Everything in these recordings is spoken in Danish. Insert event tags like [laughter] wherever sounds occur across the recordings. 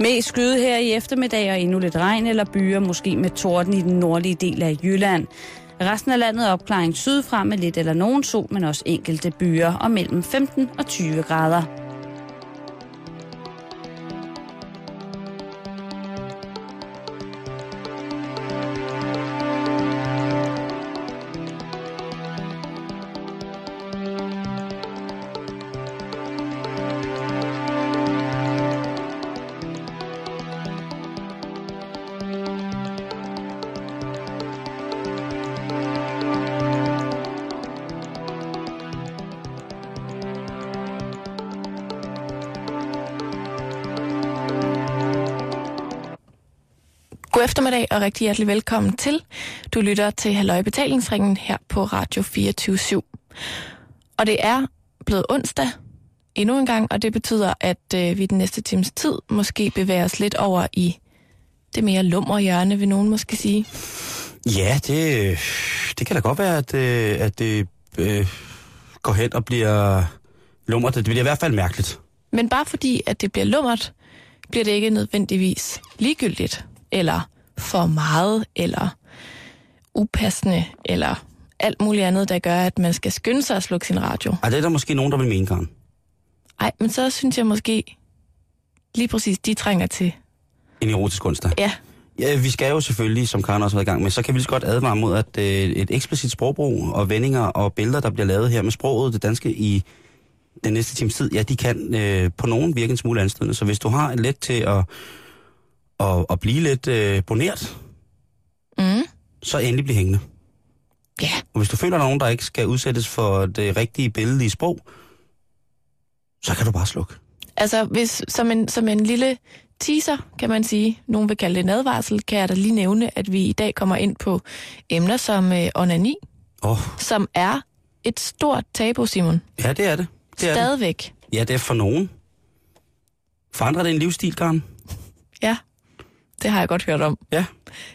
Mest skyde her i eftermiddag og endnu lidt regn eller byer, måske med torden i den nordlige del af Jylland. Resten af landet er opklaring sydfra med lidt eller nogen sol, men også enkelte byer og mellem 15 og 20 grader. Og rigtig hjertelig velkommen til. Du lytter til Halløj Betalingsringen her på Radio 24 /7. Og det er blevet onsdag endnu en gang, og det betyder, at øh, vi den næste times tid måske bevæger os lidt over i det mere lummer hjørne, vil nogen måske sige. Ja, det, det kan da godt være, at, øh, at det øh, går hen og bliver lummert. Det bliver i hvert fald mærkeligt. Men bare fordi, at det bliver lummert, bliver det ikke nødvendigvis ligegyldigt, eller for meget, eller upassende, eller alt muligt andet, der gør, at man skal skynde sig at slukke sin radio. Ej, det er der måske nogen, der vil mene, Karen. Ej, men så synes jeg måske lige præcis, de trænger til. En erotisk onsdag. Ja, Ja, vi skal jo selvfølgelig, som Karen også har været i gang med, så kan vi lige så godt advare mod, at øh, et eksplicit sprogbrug og vendinger og billeder, der bliver lavet her med sproget, det danske, i den næste times tid, ja, de kan øh, på nogen virke en smule anstødende. Så hvis du har let til at, at, at blive lidt øh, boneret, mm. så endelig bliv hængende. ja, Og hvis du føler, at der er nogen, der ikke skal udsættes for det rigtige billedlige sprog, så kan du bare slukke. altså hvis, som, en, som en lille teaser, kan man sige, nogen vil kalde det en advarsel, kan jeg da lige nævne, at vi i dag kommer ind på emner som øh, onani, oh, som er et stort tabu, Simon. ja, det er det. det, er det. Stadigvæk. Ja, det er for nogen. For andre er det en livsstil, Karen. Ja, det har jeg godt hørt om. Ja.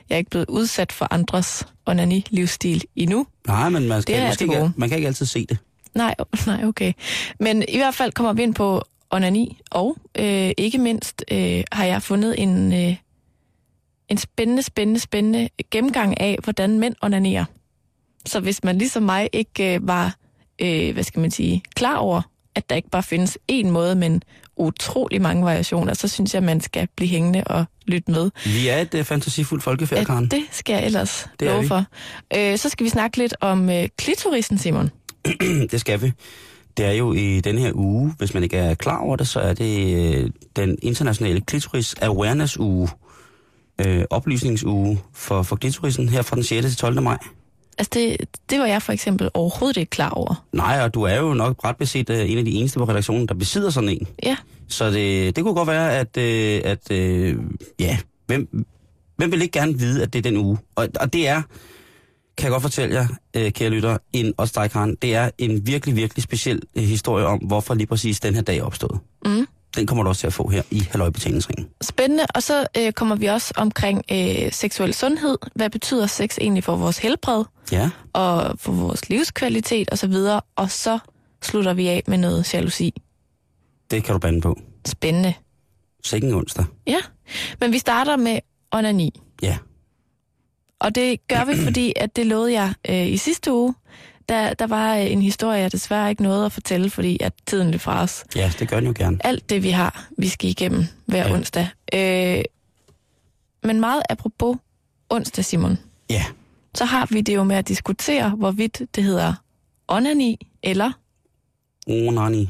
Jeg er ikke blevet udsat for andres onani-livsstil endnu. Nej, men man, skal, man, jeg skal til ikke, man kan ikke altid se det. Nej, nej, okay. Men i hvert fald kommer vi ind på onani, og øh, ikke mindst øh, har jeg fundet en, øh, en spændende, spændende, spændende gennemgang af, hvordan mænd onanerer. Så hvis man ligesom mig ikke øh, var, øh, hvad skal man sige, klar over, at der ikke bare findes én måde, men utrolig mange variationer, så synes jeg, man skal blive hængende og lytte med. Vi er et uh, fantasifuldt folkefærd, Karen. Ja, det skal jeg ellers Det love for. Øh, så skal vi snakke lidt om øh, klitorisen, Simon. [clears throat] det skal vi. Det er jo i den her uge, hvis man ikke er klar over det, så er det øh, den internationale klitoris awareness uge. Øh, oplysningsuge for, for klitorisen her fra den 6. til 12. maj. Altså, det, det var jeg for eksempel overhovedet ikke klar over. Nej, og du er jo nok ret beset øh, en af de eneste på redaktionen, der besidder sådan en. Ja, Så det, det kunne godt være, at, øh, at øh, ja, hvem, hvem vil ikke gerne vide, at det er den uge? Og, og det er, kan jeg godt fortælle jer, øh, kære lytter, en, også dig, Karen, det er en virkelig, virkelig speciel øh, historie om, hvorfor lige præcis den her dag er opstået. Mm. Den kommer du også til at få her i Halløjbetalingsringen. spændende. Og så øh, kommer vi også omkring øh, seksuel sundhed. Hvad betyder sex egentlig for vores helbred Ja, og for vores livskvalitet osv.? Og så slutter vi af med noget jalousi. det kan du bande på. Spændende. Sikken onsdag. Ja, men vi starter med onani. Ja. Og det gør vi, fordi at det lovede jeg øh, i sidste uge. Der, der var øh, en historie, jeg desværre ikke nåede at fortælle, fordi at tiden løb fra os. Ja, det gør den jo gerne. alt det, vi har, vi skal igennem hver Ja. onsdag. Øh, men meget apropos onsdag, Simon, Ja. så har vi det jo med at diskutere, hvorvidt det hedder onani eller... Oh, nani.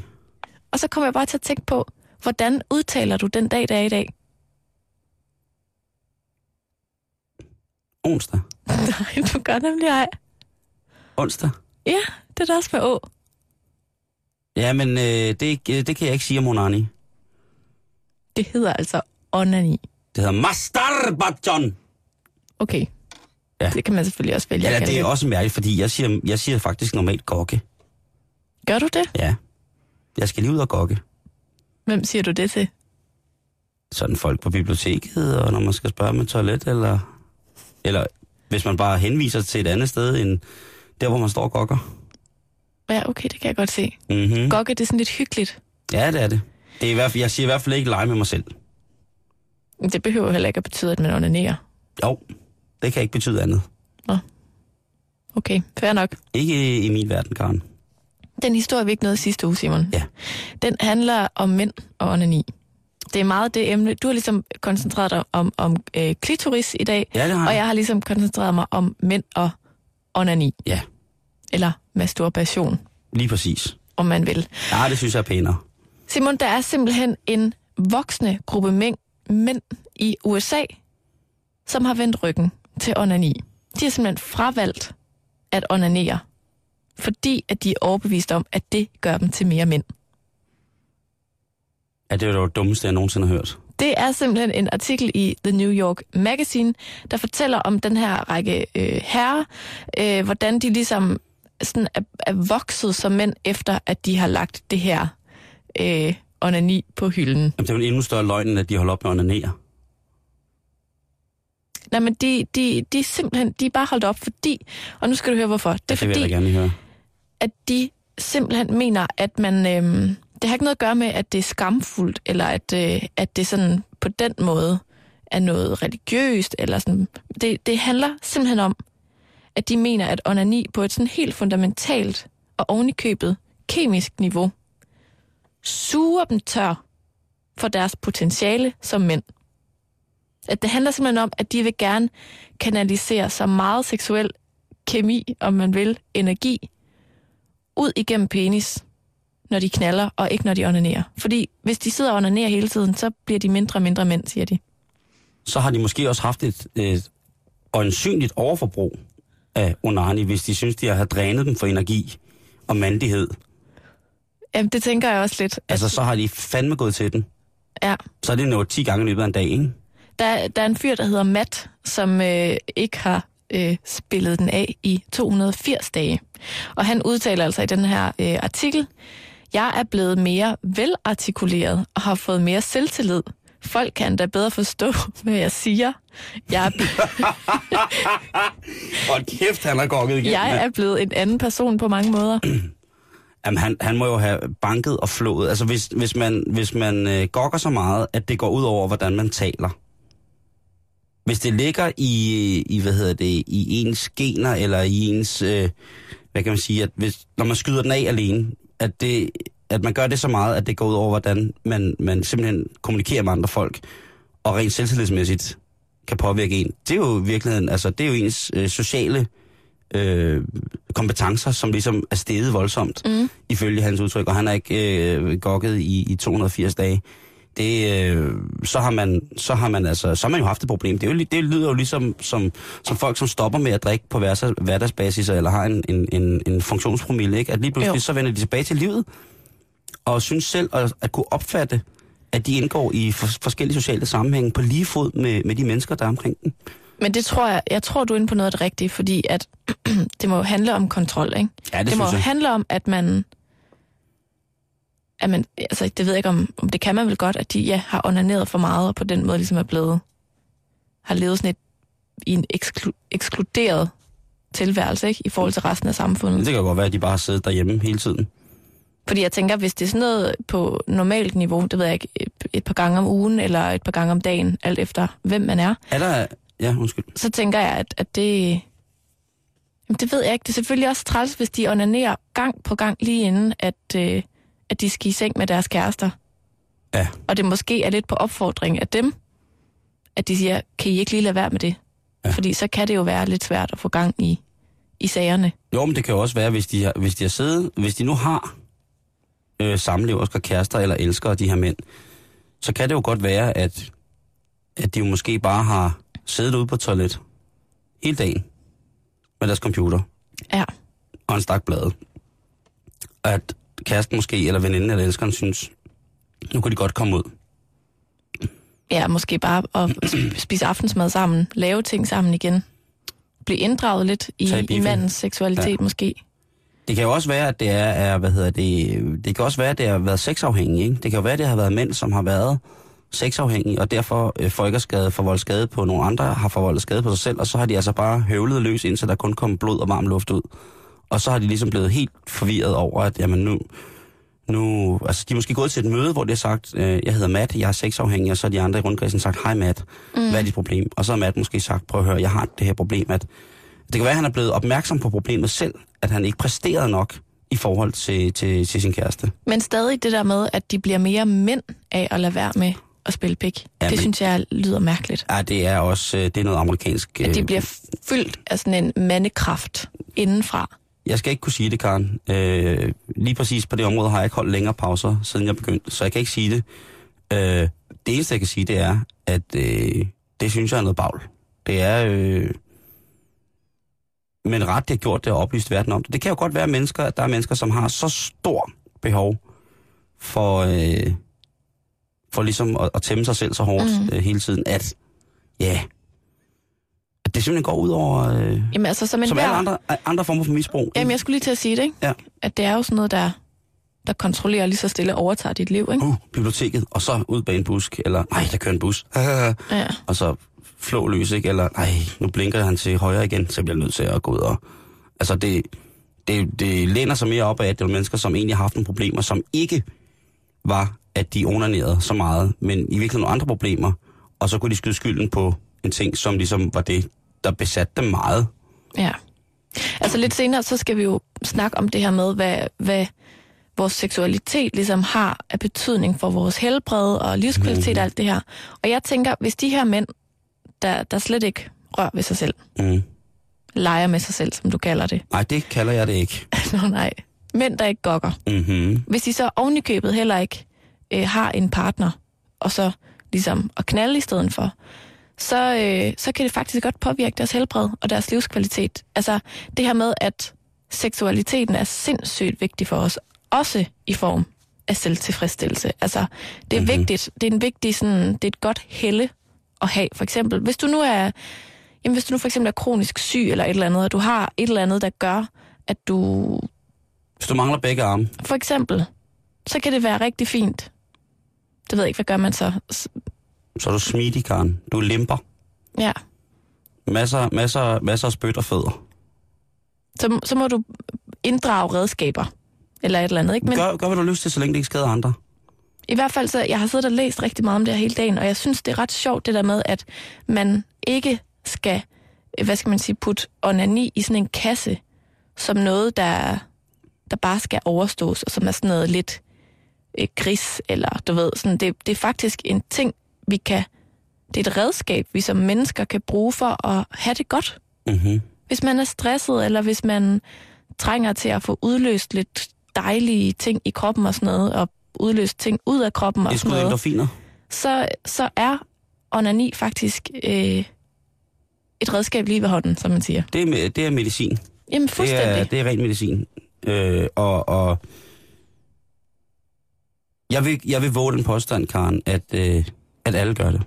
Og så kommer jeg bare til at tænke på, hvordan udtaler du den dag, der er i dag? Onsdag. [laughs] Nej, du gør nemlig ej. Onsdag. Ja, det er da også med å. Ja, men øh, det, øh, det kan jeg ikke sige om onani. Det hedder altså onani. Det hedder masturbajon. Okay. Ja. Det kan man selvfølgelig også vælge Ja, det er også mærkeligt, fordi jeg siger, jeg siger faktisk normalt gokke. Gør du det? Ja. Jeg skal lige ud og gokke. Hvem siger du det til? Sådan folk på biblioteket, og når man skal spørge med toilet, eller, eller hvis man bare henviser til et andet sted, end der, hvor man står og gokker. Ja, okay, det kan jeg godt se. Mm-hmm. Gokke, det er sådan lidt hyggeligt. Ja, det er det. det er i hvert fald, jeg siger i hvert fald ikke lege med mig selv. Det behøver heller ikke at betyde, at man onanerer. Jo, det kan ikke betyde andet. Okay, fair nok. Ikke i min verden, Karen. Den historie, vi ikke nåede sidste uge, Simon, Ja. den handler om mænd og onani. Det er meget det emne. Du har ligesom koncentreret dig om, om øh, klitoris i dag, Ja, det har og jeg. jeg har ligesom koncentreret mig om mænd og onani. Ja. Eller masturbation, Lige præcis. om man vil. Ja, det synes jeg er pænere. Simon, der er simpelthen en voksende gruppe mænd, mænd i USA, som har vendt ryggen til onani. De har simpelthen fravalgt at onanere, fordi at de er overbevist om, at det gør dem til mere mænd. Ja, det er jo det dummeste, jeg nogensinde har hørt. Det er simpelthen en artikel i The New York Magazine, der fortæller om den her række øh, herrer, øh, hvordan de ligesom sådan er, er vokset som mænd, efter at de har lagt det her øh, onani på hylden. Jamen, det er jo en endnu større løgn, at de holder op med at onanere. Nej, men de, de, de er simpelthen, de er bare holdt op, fordi, og nu skal du høre hvorfor. Det er Det vil jeg gerne høre. at de simpelthen mener, at man, øhm, det har ikke noget at gøre med, at det er skamfuldt, eller at, øh, at det sådan på den måde er noget religiøst, eller sådan. Det, det handler simpelthen om, at de mener, at onani på et sådan helt fundamentalt og ovenikøbet kemisk niveau suger dem tør for deres potentiale som mænd. At det handler simpelthen om, at de vil gerne kanalisere så meget seksuel kemi, om man vil, energi, ud igennem penis, når de knaller, og ikke når de onanerer. Fordi hvis de sidder og onanerer hele tiden, så bliver de mindre og mindre mænd, siger de. Så har de måske også haft et, et øjensynligt overforbrug af onani, hvis de synes, de har drænet dem for energi og mandighed. Jamen, det tænker jeg også lidt. Altså, så har de fandme gået til den. Ja. Så er det nået 10 gange i løbet af en dag, ikke? Der, der er en fyr, der hedder Matt, som øh, ikke har øh, spillet den af i 280 dage. Og han udtaler altså i den her øh, artikel, jeg er blevet mere velartikuleret og har fået mere selvtillid. Folk kan da bedre forstå, [laughs] hvad jeg siger. Jeg er, Hold kæft, han har gokket igen. jeg er blevet en anden person på mange måder. [clears throat] Jamen, han, han må jo have banket og flået. Altså, hvis, hvis man, hvis man øh, gokker så meget, at det går ud over, hvordan man taler. Hvis det ligger i, i hvad hedder det, i ens gener, eller i ens, øh, hvad kan man sige, at hvis, når man skyder den af alene, at, det, at man gør det så meget, at det går ud over, hvordan man, man simpelthen kommunikerer med andre folk, og rent selvtillidsmæssigt kan påvirke en. Det er jo i virkeligheden, altså, det er jo ens øh, sociale øh, kompetencer, som ligesom er steget voldsomt, mm. ifølge hans udtryk, og han har ikke øh, gokket i, i 280 dage. Det, øh, så har man, så har man altså, så har man jo haft et problem. Det, er jo, det lyder jo ligesom som, som folk, som stopper med at drikke på hverdags, hverdagsbasis, eller har en, en, en, en funktionspromille, ikke? At lige pludselig Jo. så vender de tilbage til livet, og synes selv at, at kunne opfatte, at de indgår i for, forskellige sociale sammenhænge på lige fod med, med de mennesker, der er omkring dem. Men det tror jeg, jeg tror, du er inde på noget af det rigtige, fordi at [clears throat] det må jo handle om kontrol, ikke? Ja, det, det må jo handle om, at man, at man, altså det ved jeg ikke om, om det kan man vel godt, at de ja, har onaneret for meget, og på den måde ligesom er blevet, har levet sådan et, i en eksklu, ekskluderet tilværelse, ikke? I forhold til resten af samfundet. Det kan godt være, at de bare har siddet derhjemme hele tiden. Fordi jeg tænker, hvis det er sådan noget på normalt niveau, det ved jeg ikke, et, et par gange om ugen, eller et par gange om dagen, alt efter hvem man er, Er der... Ja, undskyld. så tænker jeg, at, at det... Jamen, det ved jeg ikke. Det er selvfølgelig også træls, hvis de onanerer gang på gang lige inden, at, øh, at de skal i seng med deres kærester. Ja. Og det måske er lidt på opfordring af dem, at de siger, kan I ikke lige lade være med det? Ja. Fordi så kan det jo være lidt svært at få gang i, i sagerne. Jo, men det kan jo også være, hvis de har, hvis de har siddet, hvis de nu har øh, samleversker, kærester eller elskere, de her mænd, så kan det jo godt være, at, at de jo måske bare har siddet ude på toilet hele dagen med deres computer Ja. og en stak blade. At kæresten måske, eller veninden eller elskeren synes, nu kan de godt komme ud. Ja, måske bare at sp- spise aftensmad sammen, lave ting sammen igen. Blive inddraget lidt i, i mandens seksualitet Ja. måske. Det kan jo også være, at det er, er hvad hedder det, det kan også være, at det har været sexafhængige, ikke? Det kan jo være, at det har været mænd, som har været sexafhængige, og derfor øh, folkeskade, forvoldt skade på nogle andre, har forvoldt skade på sig selv, og så har de altså bare høvlet løs, indtil der kun kom blod og varm luft ud. Og så har de ligesom blevet helt forvirret over, at jamen nu, nu, altså de er måske gået til et møde, hvor de har sagt, øh, jeg hedder Matt, jeg er sexafhængig, og så har de andre i rundkredsen sagt, hej Matt, mm. hvad er dit problem? Og så har Matt måske sagt, prøv at høre, jeg har det her problem, at det kan være, at han er blevet opmærksom på problemet selv, at han ikke præsterede nok i forhold til, til, til sin kæreste. Men stadig det der med, at de bliver mere mænd af at lade være med at spille pik. Ja, det men, synes jeg lyder mærkeligt. Ja, det er også øh, det er noget amerikansk... At de øh, bliver fyldt af sådan en mandekraft indenfra. Jeg skal ikke kunne sige det, Karen. Øh, lige præcis på det område har jeg ikke holdt længere pauser, siden jeg begyndte, så jeg kan ikke sige det. Øh, det eneste, jeg kan sige, det er, at øh, det synes jeg er noget bagl. Det er... Øh, men ret, det har gjort det og oplyst verden om det. Det kan jo godt være mennesker, at der er mennesker, som har så stor behov for, øh, for ligesom at, at tæmme sig selv så hårdt mm. øh, hele tiden, at ja, at det simpelthen går ud over øh, Jamen, altså, som, som hver... alle andre, andre former for misbrug. Jamen, jeg skulle lige til at sige det, ikke? Ja. At det er jo sådan noget, der, der kontrollerer lige så stille overtager dit liv, ikke? Uh, biblioteket, og så ud bag en busk, eller nej, der kører en bus. [laughs] ja. Og så flå løs, ikke? Eller nej, nu blinker han til højre igen, så bliver jeg nødt til at gå ud og... Altså, det, det, det læner sig mere op af, at det er mennesker, som egentlig har haft nogle problemer, som ikke var, at de onanerede så meget, men i virkeligheden nogle andre problemer, og så kunne de skyde skylden på en ting, som ligesom var det, der besatte dem meget. Ja. Altså lidt senere, så skal vi jo snakke om det her med, hvad, hvad vores seksualitet ligesom har af betydning for vores helbred og livskvalitet mm. og alt det her. Og jeg tænker, hvis de her mænd, der, der slet ikke rører ved sig selv, Mm. leger med sig selv, som du kalder det. Nej, det kalder jeg det ikke. [laughs] Nå nej. Mænd, der ikke gokker. Mm-hmm. Hvis de så ovenikøbet heller ikke øh, har en partner, og så ligesom at knalde i stedet for, så, øh, så kan det faktisk godt påvirke deres helbred og deres livskvalitet. Altså det her med, at seksualiteten er sindssygt vigtig for os, også i form af selvtilfredsstillelse. Altså det er Mhm. mm-hmm. vigtigt, det er en vigtig sådan, det er et godt helle at have. For eksempel, hvis du nu er, jamen hvis du nu for eksempel er kronisk syg eller et eller andet, og du har et eller andet, der gør, at du Hvis du mangler begge arme, for eksempel, så kan det være rigtig fint. Det ved jeg ikke, hvad gør man så? Så er du smidig, Karen. Du er limper. Ja, Masser, masser, masser af spyt og fødder. så, så må du inddrage redskaber, eller et eller andet, ikke? Men Gør, gør, hvad du har lyst til, så længe det ikke skader andre. i hvert fald, så jeg har siddet og læst rigtig meget om det her hele dagen, og jeg synes, det er ret sjovt, det der med, at man ikke skal, hvad skal man sige, putte onani i sådan en kasse, som noget, der, der bare skal overstås, og som er sådan noget lidt øh, gris, eller du ved, sådan, det, det er faktisk en ting, vi kan, det er et redskab, vi som mennesker kan bruge for at have det godt. Mm-hmm. Hvis man er stresset, eller hvis man trænger til at få udløst lidt dejlige ting i kroppen og sådan noget, og udløst ting ud af kroppen og Det sådan noget, endorfiner. så, så er onani faktisk øh, et redskab lige ved hånden, som man siger. Det er, det er medicin. Jamen Det fuldstændig. er, det er ren medicin. Øh, og, og jeg, vil, jeg vil våge den påstand, Karen, at, øh, at alle gør det.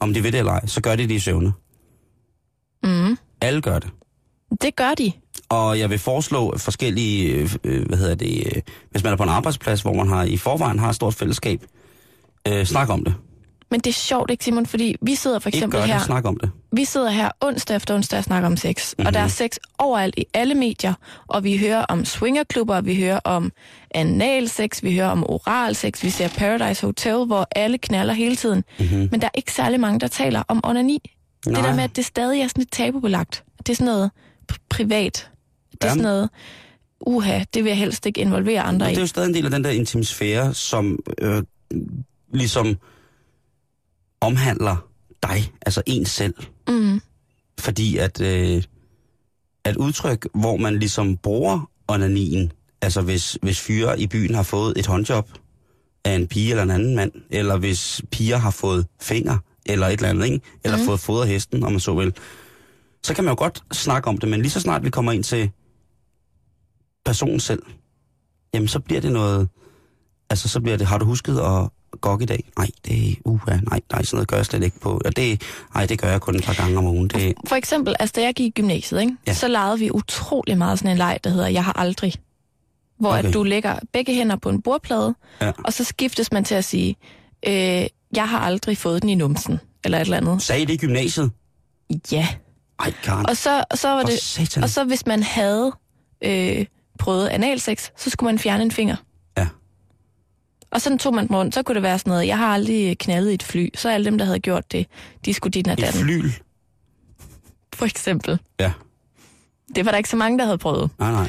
Om de ved det eller ej, så gør de det i søvne. Mm. Alle gør det. Det gør de. Og jeg vil foreslå forskellige, øh, øh, hvad hedder det, øh, hvis man er på en arbejdsplads, hvor man har i forvejen har et stort fællesskab, øh, snak om det. Men det er sjovt, ikke Simon? Fordi vi sidder for Ikke eksempel gør her, det, snak om det. vi sidder her onsdag efter onsdag og snakker om sex. Mm-hmm. Og der er sex overalt i alle medier. Og vi hører om swingerklubber, vi hører om analsex, vi hører om oralsex, vi ser Paradise Hotel, hvor alle knaller hele tiden. Mm-hmm. Men der er ikke særlig mange, der taler om onani. Det der med, at det stadig er sådan lidt tabubelagt. Det er sådan noget pr- privat. Det er Jamen. sådan noget, uha, det vil jeg helst ikke involvere andre Men det er i. jo stadig en del af den der intimsfære, som øh, ligesom omhandler dig, altså en selv. Mm. Fordi at, øh, at udtryk, hvor man ligesom bruger onanien, altså hvis, hvis fyre i byen har fået et håndjob af en pige eller en anden mand, eller hvis piger har fået finger, eller et eller andet, ikke? eller mm. fået fodret hesten, om man så vil, så kan man jo godt snakke om det, men lige så snart vi kommer ind til personen selv, jamen så bliver det noget, altså så bliver det, har du husket at gokke i dag? Nej, det er, uh, nej, nej, sådan noget gør jeg slet ikke på. Ja, det, nej, det gør jeg kun et par gange om ugen. Det, For eksempel, altså da jeg gik i gymnasiet, ikke? Ja. så legede vi utrolig meget sådan en leg, der hedder Jeg har aldrig. Hvor Okay. at du lægger begge hænder på en bordplade, Ja. og så skiftes man til at sige, øh, jeg har aldrig fået den i numsen, eller et eller andet. sagde I det i gymnasiet? Ja. Ej, Karen. Og så, og så var For det, satan. og så hvis man havde øh, prøvet analsex, så skulle man fjerne en finger. Og sådan tog man den rundt, så kunne det være sådan noget, jeg har aldrig knaldet i et fly, så alle dem, der havde gjort det, de skulle dit og Et flyl. for eksempel. Ja. Det var der ikke så mange, der havde prøvet. Nej, nej.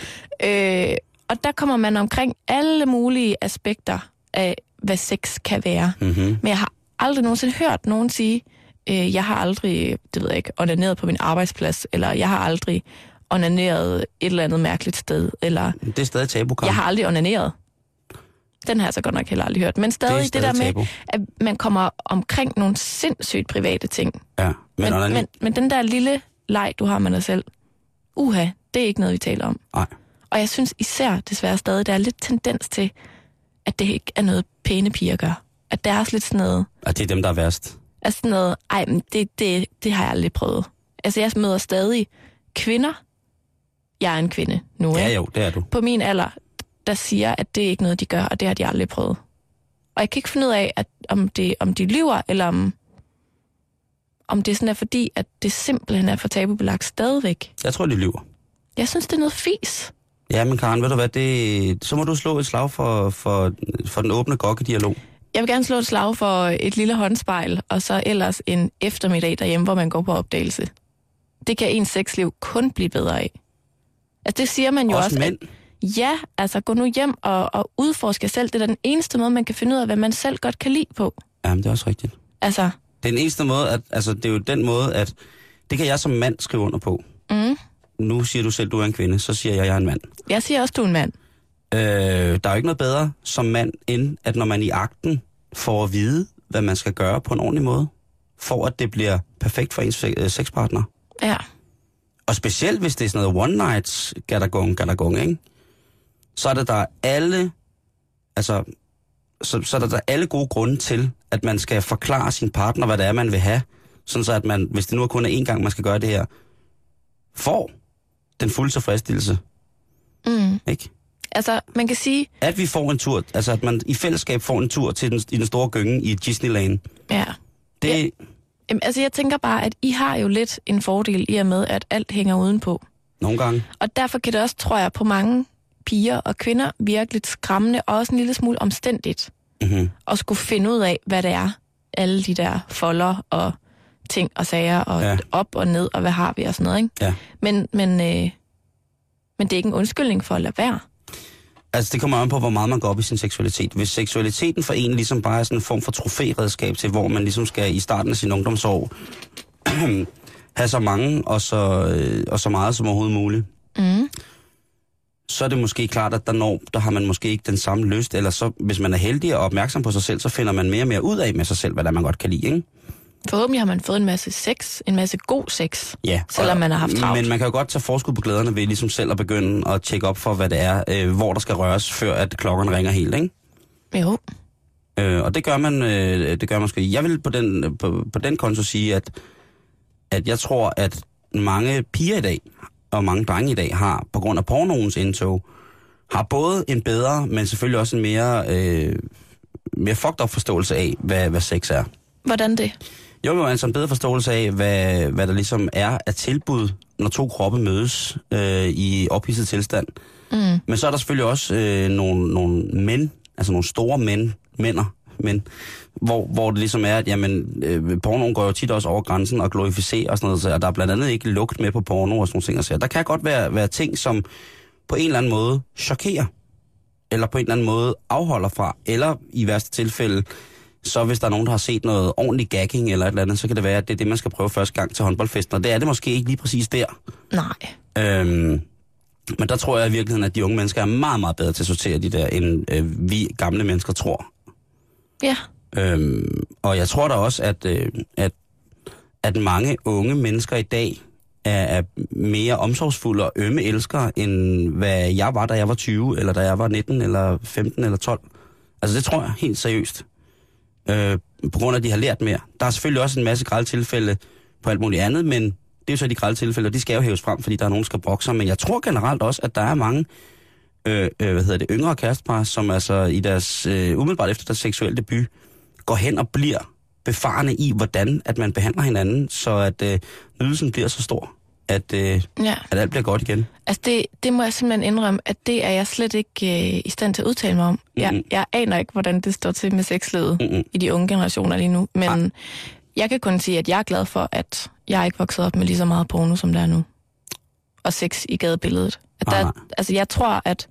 Øh, og der kommer man omkring alle mulige aspekter af, hvad sex kan være. Mm-hmm. Men jeg har aldrig nogensinde hørt nogen sige, øh, jeg har aldrig, det ved jeg ikke, onaneret på min arbejdsplads, eller jeg har aldrig onaneret et eller andet mærkeligt sted, eller Det er stadig tabu, jeg har aldrig onaneret. Den har jeg så godt nok heller aldrig hørt. Men stadig det, stadig det der med, tabu. at man kommer omkring nogle sindssygt private ting. Ja, men, Men, men, men, men den der lille leg, du har med dig selv, uha, det er ikke noget, vi taler om. Nej. Og jeg synes især desværre stadig, der er lidt tendens til, at det ikke er noget pæne piger gør. At der er også lidt sådan noget, at det er dem, der er værst. altså sådan noget, ej, men det, det, det har jeg aldrig prøvet. Altså jeg møder stadig kvinder, jeg er en kvinde nu, Ja, jo, det er du. på min alder, der siger, at det er ikke noget, de gør, og det har de aldrig prøvet. Og jeg kan ikke finde ud af, at om, det, om de lyver, eller om, om det sådan er fordi, at det simpelthen er for tabubelagt stadigvæk. Jeg tror, de lyver. Jeg synes, det er noget fis. Ja, men Karen, ved du hvad, det, så må du slå et slag for, for, for den åbne gokke-dialog. Jeg vil gerne slå et slag for et lille håndspejl, og så ellers en eftermiddag derhjemme, hvor man går på opdagelse. Det kan ens sexliv kun blive bedre af. Altså det siger man jo Også også, mænd. at ja, altså gå nu hjem og, og udforske selv. Det er den eneste måde, man kan finde ud af, hvad man selv godt kan lide på. Jamen, det er også rigtigt. Altså, Det er den eneste måde, at, altså, det er jo den måde, at det kan jeg som mand skrive under på. mm, Nu siger du selv, du er en kvinde, så siger jeg, jeg er en mand. jeg siger også, du er en mand. Øh, der er jo ikke noget bedre som mand, end at når man i akten får at vide, hvad man skal gøre på en ordentlig måde, for at det bliver perfekt for ens øh, sexpartner. Ja. Og specielt hvis det er sådan noget one nights gatagong, gatagong, ikke? Så er det der alle, altså, så, så er der, der alle gode grunde til, at man skal forklare sin partner, hvad det er, man vil have. Sådan så, at man, hvis det nu er kun er én gang, man skal gøre det her, får den fulde tilfredsstillelse, Mm. ikke? Altså, man kan sige, At vi får en tur, altså at man i fællesskab får en tur til den, i den store gynge i Disneyland. ja. Det, ja. Jamen, altså, jeg tænker bare, at I har jo lidt en fordel i og med, at alt hænger udenpå. nogle gange, Og derfor kan det også, tror jeg, på mange piger og kvinder virke lidt skræmmende og også en lille smule omstændigt mm-hmm. at skulle finde ud af, hvad det er, alle de der folder og ting og sager og ja. op og ned og hvad har vi og sådan noget, ikke? Ja. Men, men, øh, men det er ikke en undskyldning for at lade være. Altså, det kommer an på, hvor meget man går op i sin seksualitet. Hvis seksualiteten for en ligesom bare er sådan en form for trofæredskab til, hvor man ligesom skal i starten af sin ungdomsår [clears throat] have så mange og så, øh, og så meget som overhovedet muligt, Mm. Så er det måske klart, at der, når, der har man måske ikke den samme lyst, eller så, hvis man er heldig og opmærksom på sig selv, så finder man mere og mere ud af med sig selv, hvad der man godt kan lide, ikke? Forhåbentlig har man fået en masse sex, en masse god sex. Ja. Selvom man har haft travlt. Men man kan jo godt tage forskud på glæderne ved ligesom selv at begynde at tjekke op for, hvad det er, øh, hvor der skal røres, før at klokkerne ringer helt, ikke? Jo. Øh, og det gør man, øh, det gør man måske. Jeg vil på den, på, på den konto sige, at, at jeg tror, at mange piger i dag, og mange drenge i dag, har, på grund af pornoens indtog, har både en bedre, men selvfølgelig også en mere, øh, mere fucked up forståelse af, hvad, hvad sex er. Hvordan det? Jo, jo, altså en bedre forståelse af, hvad, hvad der ligesom er af tilbud, når to kroppe mødes øh, i ophidset tilstand. Mm. Men så er der selvfølgelig også øh, nogle, nogle mænd, altså nogle store mænd, mænder, men hvor, hvor det ligesom er, at jamen, øh, pornoen går jo tit også over grænsen og glorificerer og sådan noget, så der er blandt andet ikke lugt med på porno og sådan nogle ting. Og så der kan godt være, være ting, som på en eller anden måde chokerer, eller på en eller anden måde afholder fra, eller i værste tilfælde, så hvis der er nogen, der har set noget ordentlig gagging eller et eller andet, så kan det være, at det er det, man skal prøve første gang til håndboldfesten, og det er det måske ikke lige præcis der. Nej. Øhm, men der tror jeg i virkeligheden, at de unge mennesker er meget, meget bedre til at sortere de der, end øh, vi gamle mennesker tror. Ja. Øhm, og jeg tror da også, at, øh, at, at mange unge mennesker i dag er, er mere omsorgsfulde og ømme elskere, end hvad jeg var, da jeg var 20, eller da jeg var 19, eller 15, eller 12. Altså det tror jeg helt seriøst. Øh, på grund af, at de har lært mere. Der er selvfølgelig også en masse grælde tilfælde på alt muligt andet, men det er jo så de grælde tilfælde, og de skal jo hæves frem, fordi der er nogen, der skal brokke sig. Men jeg tror generelt også, at der er mange øh, øh, hvad hedder det, yngre kærestepar, som altså i deres, øh, umiddelbart efter deres seksuelle debut, går hen og bliver befarende i, hvordan at man behandler hinanden, så at øh, nydelsen bliver så stor. at, øh, Ja. at alt bliver godt igen. Altså det, det må jeg simpelthen indrømme, at det er jeg slet ikke øh, i stand til at udtale mig om. Jeg, Mhm. jeg aner ikke, hvordan det står til med sexlivet Mm-mm. i de unge generationer lige nu. Men Nej. jeg kan kun sige, at jeg er glad for, at jeg ikke vokset op med lige så meget porno, som der er nu. Og sex i gadebilledet. At Nej, der, nej. altså jeg tror, at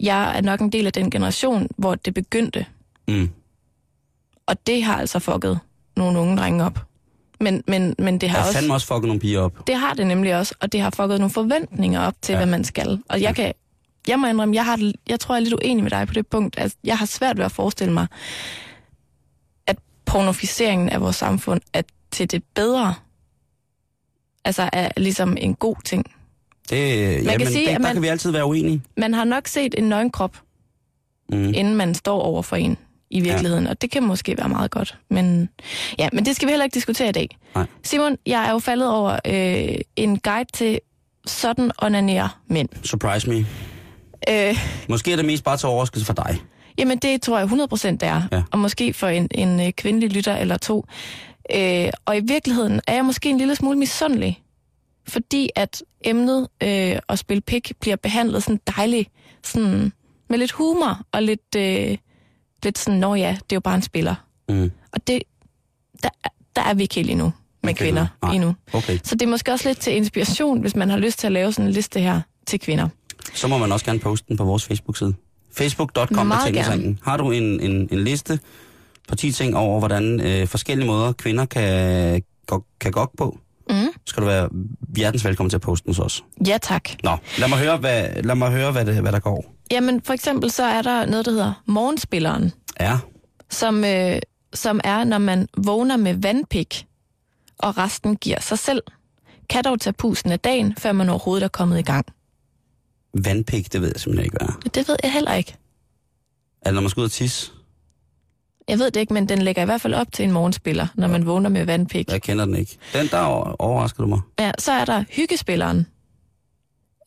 jeg er nok en del af den generation, hvor det begyndte. Mm. Og det har altså fucket nogle unge drenge op. Men, men, men det har Jeg også... fandme også fucket nogle piger op. Det har det nemlig også, og det har fucket nogle forventninger op til, Ja. hvad man skal. Og jeg kan, jeg må indrømme, jeg, har, jeg tror, jeg er lidt uenig med dig på det punkt. Altså, jeg har svært ved at forestille mig, at pornofiseringen af vores samfund er til det bedre. Altså er ligesom en god ting. Det, jamen, kan sige, det, at der man- kan vi altid være uenige. Man har nok set en nøgenkrop, Mm. inden man står over for en i virkeligheden, ja. og det kan måske være meget godt. Men, ja, men det skal vi heller ikke diskutere i dag. Nej. Simon, jeg er jo faldet over øh, en guide til sådan onanere mænd. Surprise me. Øh, Måske er det mest bare til overraskelse for dig. jamen det tror jeg 100% det er, Ja. og måske for en, en øh, kvindelig lytter eller to. Øh, og i virkeligheden er jeg måske en lille smule misundelig, fordi at emnet øh, at spille pik bliver behandlet sådan dejligt, sådan med lidt humor og lidt, øh, lidt sådan, nå ja, det er jo bare en spiller. Mm. Og det, der, der er vi ikke helt endnu med Okay, kvinder nej. endnu. Okay, Så det er måske også lidt til inspiration, hvis man har lyst til at lave sådan en liste her til kvinder. så må man også gerne poste den på vores Facebook-side. Facebook.com. Har du en, en, en liste på 10 ting over, hvordan øh, forskellige måder kvinder kan, kan gå på, Mm. skal du være hjertens velkommen til at poste den os. Ja tak. Nå, lad mig høre, hvad, lad mig høre hvad, det, hvad der går. Jamen for eksempel så er der noget, der hedder morgenspilleren, Ja, som, øh, som er, når man vågner med vandpik, og resten giver sig selv. Kan dog tage pusen af dagen, før man overhovedet er kommet i gang. vandpik, det ved jeg simpelthen ikke, hvad er. Det ved jeg heller ikke. Altså, når man skal ud og tisse, Jeg ved det ikke, men den lægger i hvert fald op til en morgenspiller, når man vågner med vandpik. jeg kender den ikke. Den, der over- overrasker du mig. Ja, så er der hyggespilleren.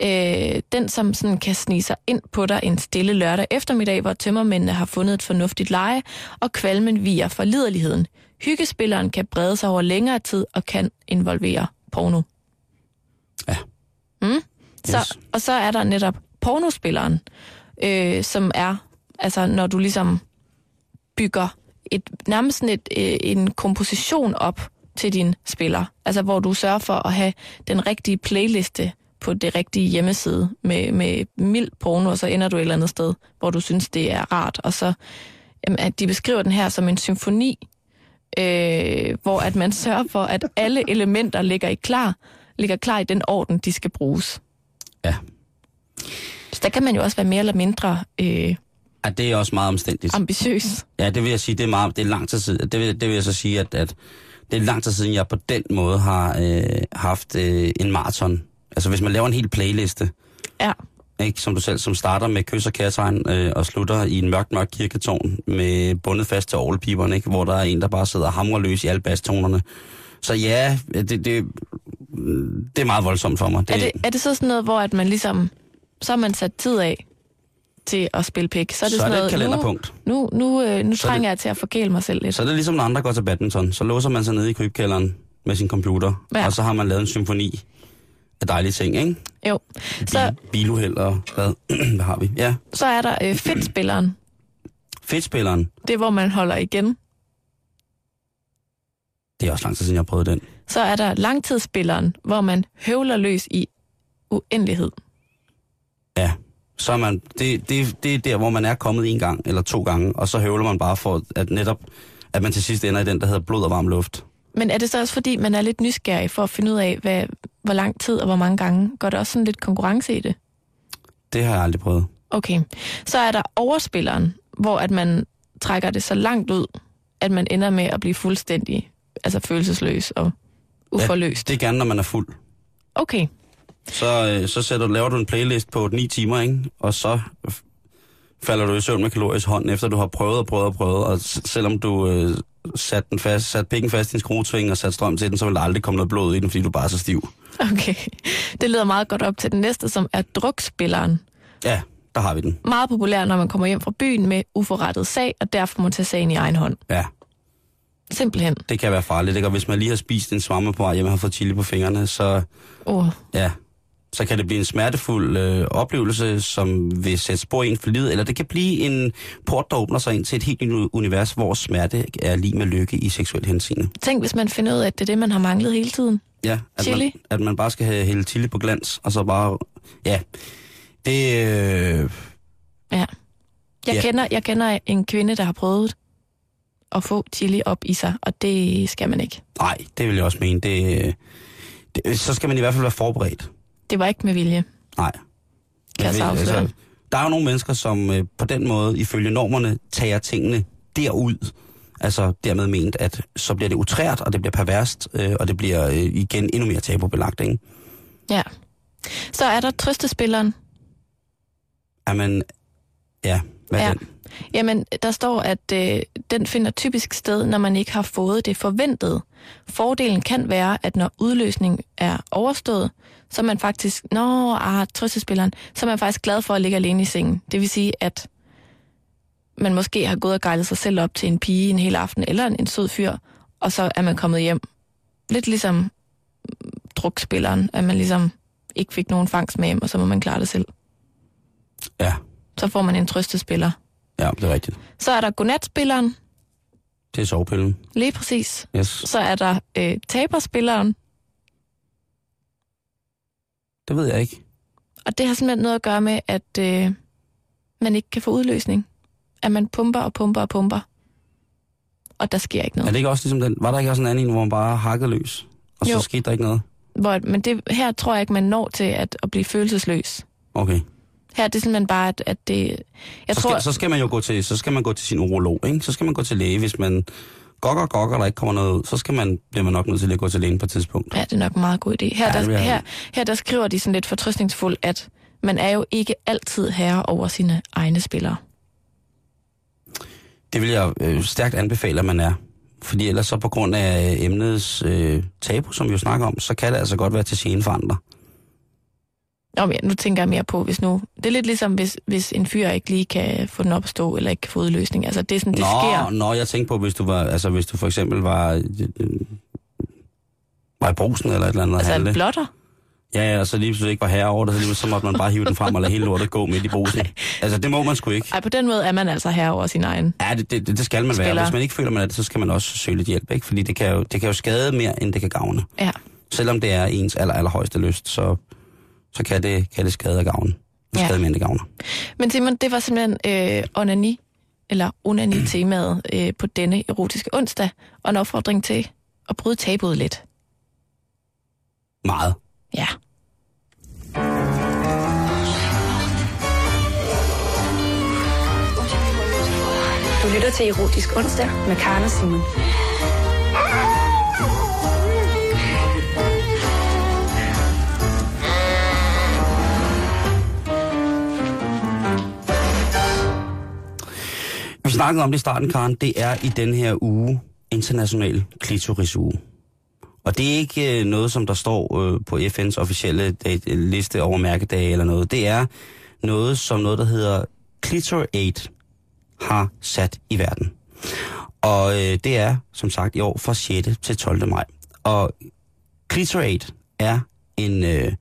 Øh, den, som sådan kan snige sig ind på dig en stille lørdag eftermiddag, hvor tømmermændene har fundet et fornuftigt leje, og kvalmen viger for liderligheden. Hyggespilleren kan brede sig over længere tid og kan involvere porno. Ja. Mm? Så, Yes. Og så er der netop pornospilleren, øh, som er, altså når du ligesom bygger et, nærmest sådan et, øh, en komposition op til din spiller. Altså hvor du sørger for at have den rigtige playliste på det rigtige hjemmeside med, med mild porno, og så ender du et eller andet sted, hvor du synes, det er rart. Og så, at de beskriver den her som en symfoni, øh, hvor at man sørger for, at alle elementer ligger i klar, ligger klar i den orden, de skal bruges. Ja. Så der kan man jo også være mere eller mindre øh, ja, det er også meget omstændigt. ambitiøs. Ja, det vil jeg sige, det er, meget, det er lang tid siden. Det vil, det vil jeg så sige, at, at det er lang tid siden, jeg på den måde har øh, haft øh, en maraton. Altså hvis man laver en hel playliste, Ja. ikke, som du selv, som starter med kys og kærtegn øh, og slutter i en mørk, mørk kirketårn med bundet fast til orgelpiberne, ikke, hvor der er en, der bare sidder og hamrer løs i alle bastonerne. Så ja, det, det, det er meget voldsomt for mig. Er det, er det så sådan noget, hvor at man ligesom, så har man sat tid af til at spille pik? Så er det så er sådan det et noget, kalenderpunkt. nu, nu, nu, øh, nu Så er trænger det- jeg til at forgæle mig selv lidt. Så er det ligesom, når andre går til badminton. Så låser man sig ned i krybkælderen med sin computer, Ja. og så har man lavet en symfoni af dejlige ting, ikke? Jo. Så, Bil, biluheld og hvad, [clears throat] hvad har vi? Ja, så er der øh, fedtspilleren. fedtspilleren. Det er, hvor man holder igen. Det er også lang tid siden, jeg har prøvet den. Så er der langtidsspilleren, hvor man høvler løs i uendelighed. Ja, så er man, det, det, det er der, hvor man er kommet en gang eller to gange, og så høvler man bare for, at netop, at man til sidst ender i den, der hedder blod og varm luft. Men er det så også fordi, man er lidt nysgerrig for at finde ud af, hvad, hvor lang tid og hvor mange gange? Går der også sådan lidt konkurrence i det? Det har jeg aldrig prøvet. Okay. Så er der overspilleren, hvor at man trækker det så langt ud, at man ender med at blive fuldstændig altså følelsesløs og uforløst. Det er gerne, når man er fuld. Okay. Så, øh, så sætter, laver du en playlist på 9 timer, ikke? og så falder du i søvn med kalorisk hånd, efter du har prøvet og prøvet og prøvet, og selvom du øh, sat, den fast, sat pikken fast i en skruetving og sat strøm til den, så vil der aldrig komme noget blod i den, fordi du bare er så stiv. Okay. [laughs] Det leder meget godt op til den næste, som er drukspilleren. Ja, der har vi den. Meget populær, når man kommer hjem fra byen med uforrettet sag, og derfor må tage sagen i egen hånd. Ja. Simpelthen. Det kan være farligt, ikke? Og hvis man lige har spist en svamme på vej hjem og har fået chili på fingrene, så, Oh. ja, så kan det blive en smertefuld øh, oplevelse, som vil sætte spor i en for livet, eller det kan blive en port, der åbner sig ind til et helt nyt univers, hvor smerte er lige med lykke i seksuel henseende. Tænk, hvis man finder ud af, at det er det, man har manglet hele tiden. Ja, at Chili? man, at man bare skal have hælde chili på glans, og så bare, ja, det, øh, Ja. Jeg, Ja. kender, jeg kender en kvinde, der har prøvet at få chili op i sig, og det skal man ikke. nej, det vil jeg også mene, det, øh, det, så skal man i hvert fald være forberedt. Det var ikke med vilje, Nej. kan jeg så ved, afsløre. der er jo nogle mennesker, som øh, på den måde, ifølge normerne, tager tingene derud. Altså dermed ment, at så bliver det utrært, og det bliver perverst, øh, og det bliver øh, igen endnu mere tabubelagt, ikke? Ja. Så er der trøstespilleren. Jamen, ja, hvad Ja. den? Jamen, der står, at øh, den finder typisk sted, når man ikke har fået det forventede. Fordelen kan være, at når udløsning er overstået, så er man faktisk, nå, ah, trøstespilleren, så er man faktisk glad for at ligge alene i sengen. Det vil sige, at man måske har gået og gejlet sig selv op til en pige en hel aften, eller en, en sød fyr, og så er man kommet hjem. Lidt ligesom drukspilleren, at man ligesom ikke fik nogen fangst med hjem, og så må man klare det selv. Ja, Så får man en trøstespiller. ja, det er rigtigt. Så er der godnatspilleren, Det er sovepillen. lige præcis. Yes. Så er der øh, taberspilleren, Det ved jeg ikke. og det har simpelthen noget at gøre med, at øh, man ikke kan få udløsning. At man pumper og pumper og pumper, og der sker ikke Er noget. det ikke også ligesom den? Var der ikke også en anden, en, hvor man bare hakkede løs? Og så Jo. skete der ikke noget? Hvor, men det, her tror jeg ikke, man når til at, at blive følelsesløs. Okay. Her er det simpelthen bare, at, at det... Jeg så, tror, skal, så skal man jo gå til, så skal man gå til sin urolog, ikke? Så skal man gå til læge, hvis man gokker, gokker, der ikke kommer noget ud, så skal man, bliver man nok nødt til at gå til lægen på et tidspunkt. Ja, det er nok en meget god idé. Her, Ja, der, her, her der skriver de sådan lidt fortrøstningsfuldt, at man er jo ikke altid herre over sine egne spillere. Det vil jeg øh, stærkt anbefale, at man er. Fordi ellers så på grund af øh, emnets øh, tabu, som vi jo snakker om, så kan det altså godt være til gene for andre. Nå, men nu tænker jeg mere på, hvis nu... Det er lidt ligesom, hvis, hvis en fyr ikke lige kan få den op at stå, eller ikke kan få udløsning. Altså, det er sådan, det nå, sker. Nå, jeg tænkte på, hvis du var, altså hvis du for eksempel var, øh, øh, var i brusen eller et eller andet. Altså, en blotter. Ja, ja, og så lige pludselig ikke var herre over det, så, lige så måtte man bare hive den frem og lade hele lortet gå midt i brusen. Altså, det må man sgu ikke. Ej, på den måde er man altså herre over sin egen. Ja, det, det, det skal man være. Spiller. Hvis man ikke føler, man er det, så skal man også søge lidt hjælp, ikke? Fordi det kan jo, det kan jo skade mere, end det kan gavne. Ja. Selvom det er ens aller, allerhøjeste lyst, så, så kan, det, kan det skade og gavne. Det Ja. skade det gavner. Men Simon, det var simpelthen øh, onani, eller onani-temaet [clears throat] øh, på denne erotiske onsdag, og en opfordring til at bryde tabuet lidt. Meget. Ja. Du lytter til Erotisk Onsdag med og Simon. Vi snakkede om det i starten, Karen. Det er i den her uge international klitorisuge. Og det er ikke øh, noget, som der står øh, på FN's officielle dag, liste over mærkedage eller noget. Det er noget, som noget, der hedder Clitor Aid har sat i verden. Og øh, det er, som sagt, i år fra 6. til 12. maj. Og Clitor Aid er en, øh,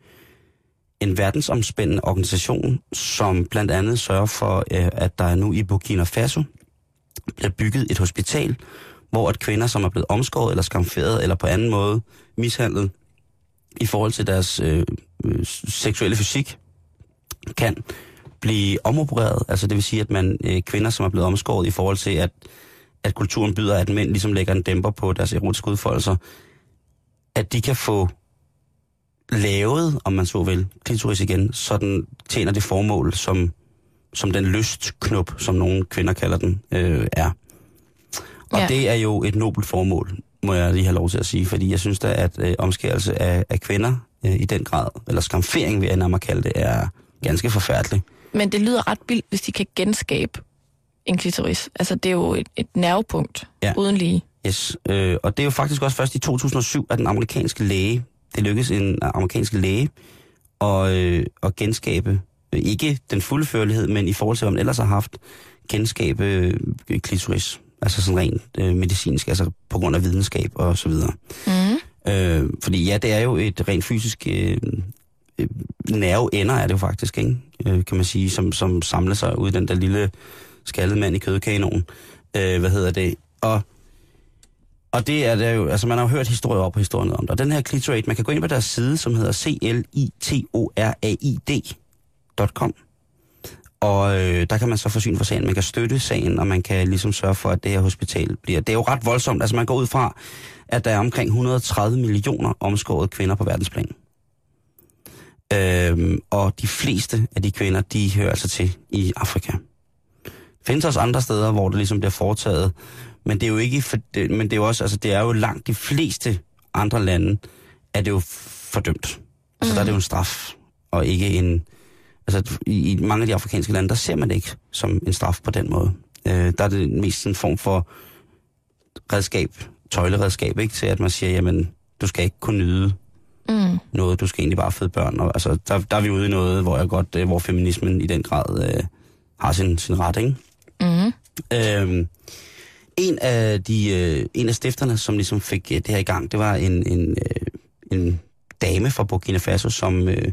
en verdensomspændende organisation, som blandt andet sørger for, øh, at der nu i Burkina Faso bygget et hospital, hvor at kvinder, som er blevet omskåret eller skamferet eller på anden måde mishandlet i forhold til deres øh, øh, seksuelle fysik, kan blive omopereret. Altså det vil sige, at man øh, kvinder, som er blevet omskåret i forhold til, at, at kulturen byder, at mænd ligesom lægger en dæmper på deres erotiske udfoldelser, at de kan få lavet, om man så vil, klitoris igen, så den tjener det formål, som, som den lystknop, som nogle kvinder kalder den, øh, er. Og ja. Det er jo et nobelt formål, må jeg lige have lov til at sige, fordi jeg synes da, at øh, omskærelse af, af kvinder øh, i den grad, eller skamfering vil jeg nærmere kalde det, er ganske forfærdelig. Men det lyder ret vildt, hvis de kan genskabe en klitoris. Altså, det er jo et, et nervepunkt, Ja. ja. uden lige. Yes. Øh, og det er jo faktisk også først i 2007, at den amerikanske læge, det lykkedes en amerikansk læge at, øh, at genskabe, ikke den fulde førlighed, men i forhold til, hvad man ellers har haft, genskabe øh, klitoris. Altså sådan rent øh, medicinsk, altså på grund af videnskab og så videre. Mm. Øh, fordi ja, det er jo et rent fysisk øh, øh, nerveender, er det jo faktisk, ikke? Øh, kan man sige, som, som samler sig ud i den der lille skaldede mand i kødkanonen. Øh, hvad hedder det? Og, og det er der jo, altså man har jo hørt historier op på historien om det. Og den her Clitoraid, man kan gå ind på deres side, som hedder www.sagen.com. Og øh, der kan man så forsyne for sagen. Man kan støtte sagen, og man kan ligesom sørge for, at det her hospital bliver... Det er jo ret voldsomt. Altså man går ud fra, at der er omkring 130 millioner omskårede kvinder på verdensplan. Øhm, og de fleste af de kvinder, de hører altså til i Afrika. Findes også andre steder, hvor det ligesom bliver foretaget, men det er jo ikke for, det, men det er jo også, altså det er jo langt de fleste andre lande, er det jo fordømt. Altså mm. der er det jo en straf, og ikke en, altså i, i mange af de afrikanske lande, der ser man det ikke som en straf på den måde. Øh, der er det mest en form for redskab, tøjleredskab, ikke? Til at man siger, jamen, du skal ikke kunne nyde Mm. noget, du skal egentlig bare føde børn. Og, altså, der, der er vi ude i noget, hvor jeg godt, øh, hvor feminismen i den grad øh, har sin, sin ret, ikke? Mm. Øhm, en af de øh, en af stifterne, som ligesom fik øh, det her i gang, det var en, en, øh, en dame fra Burkina Faso, som, øh,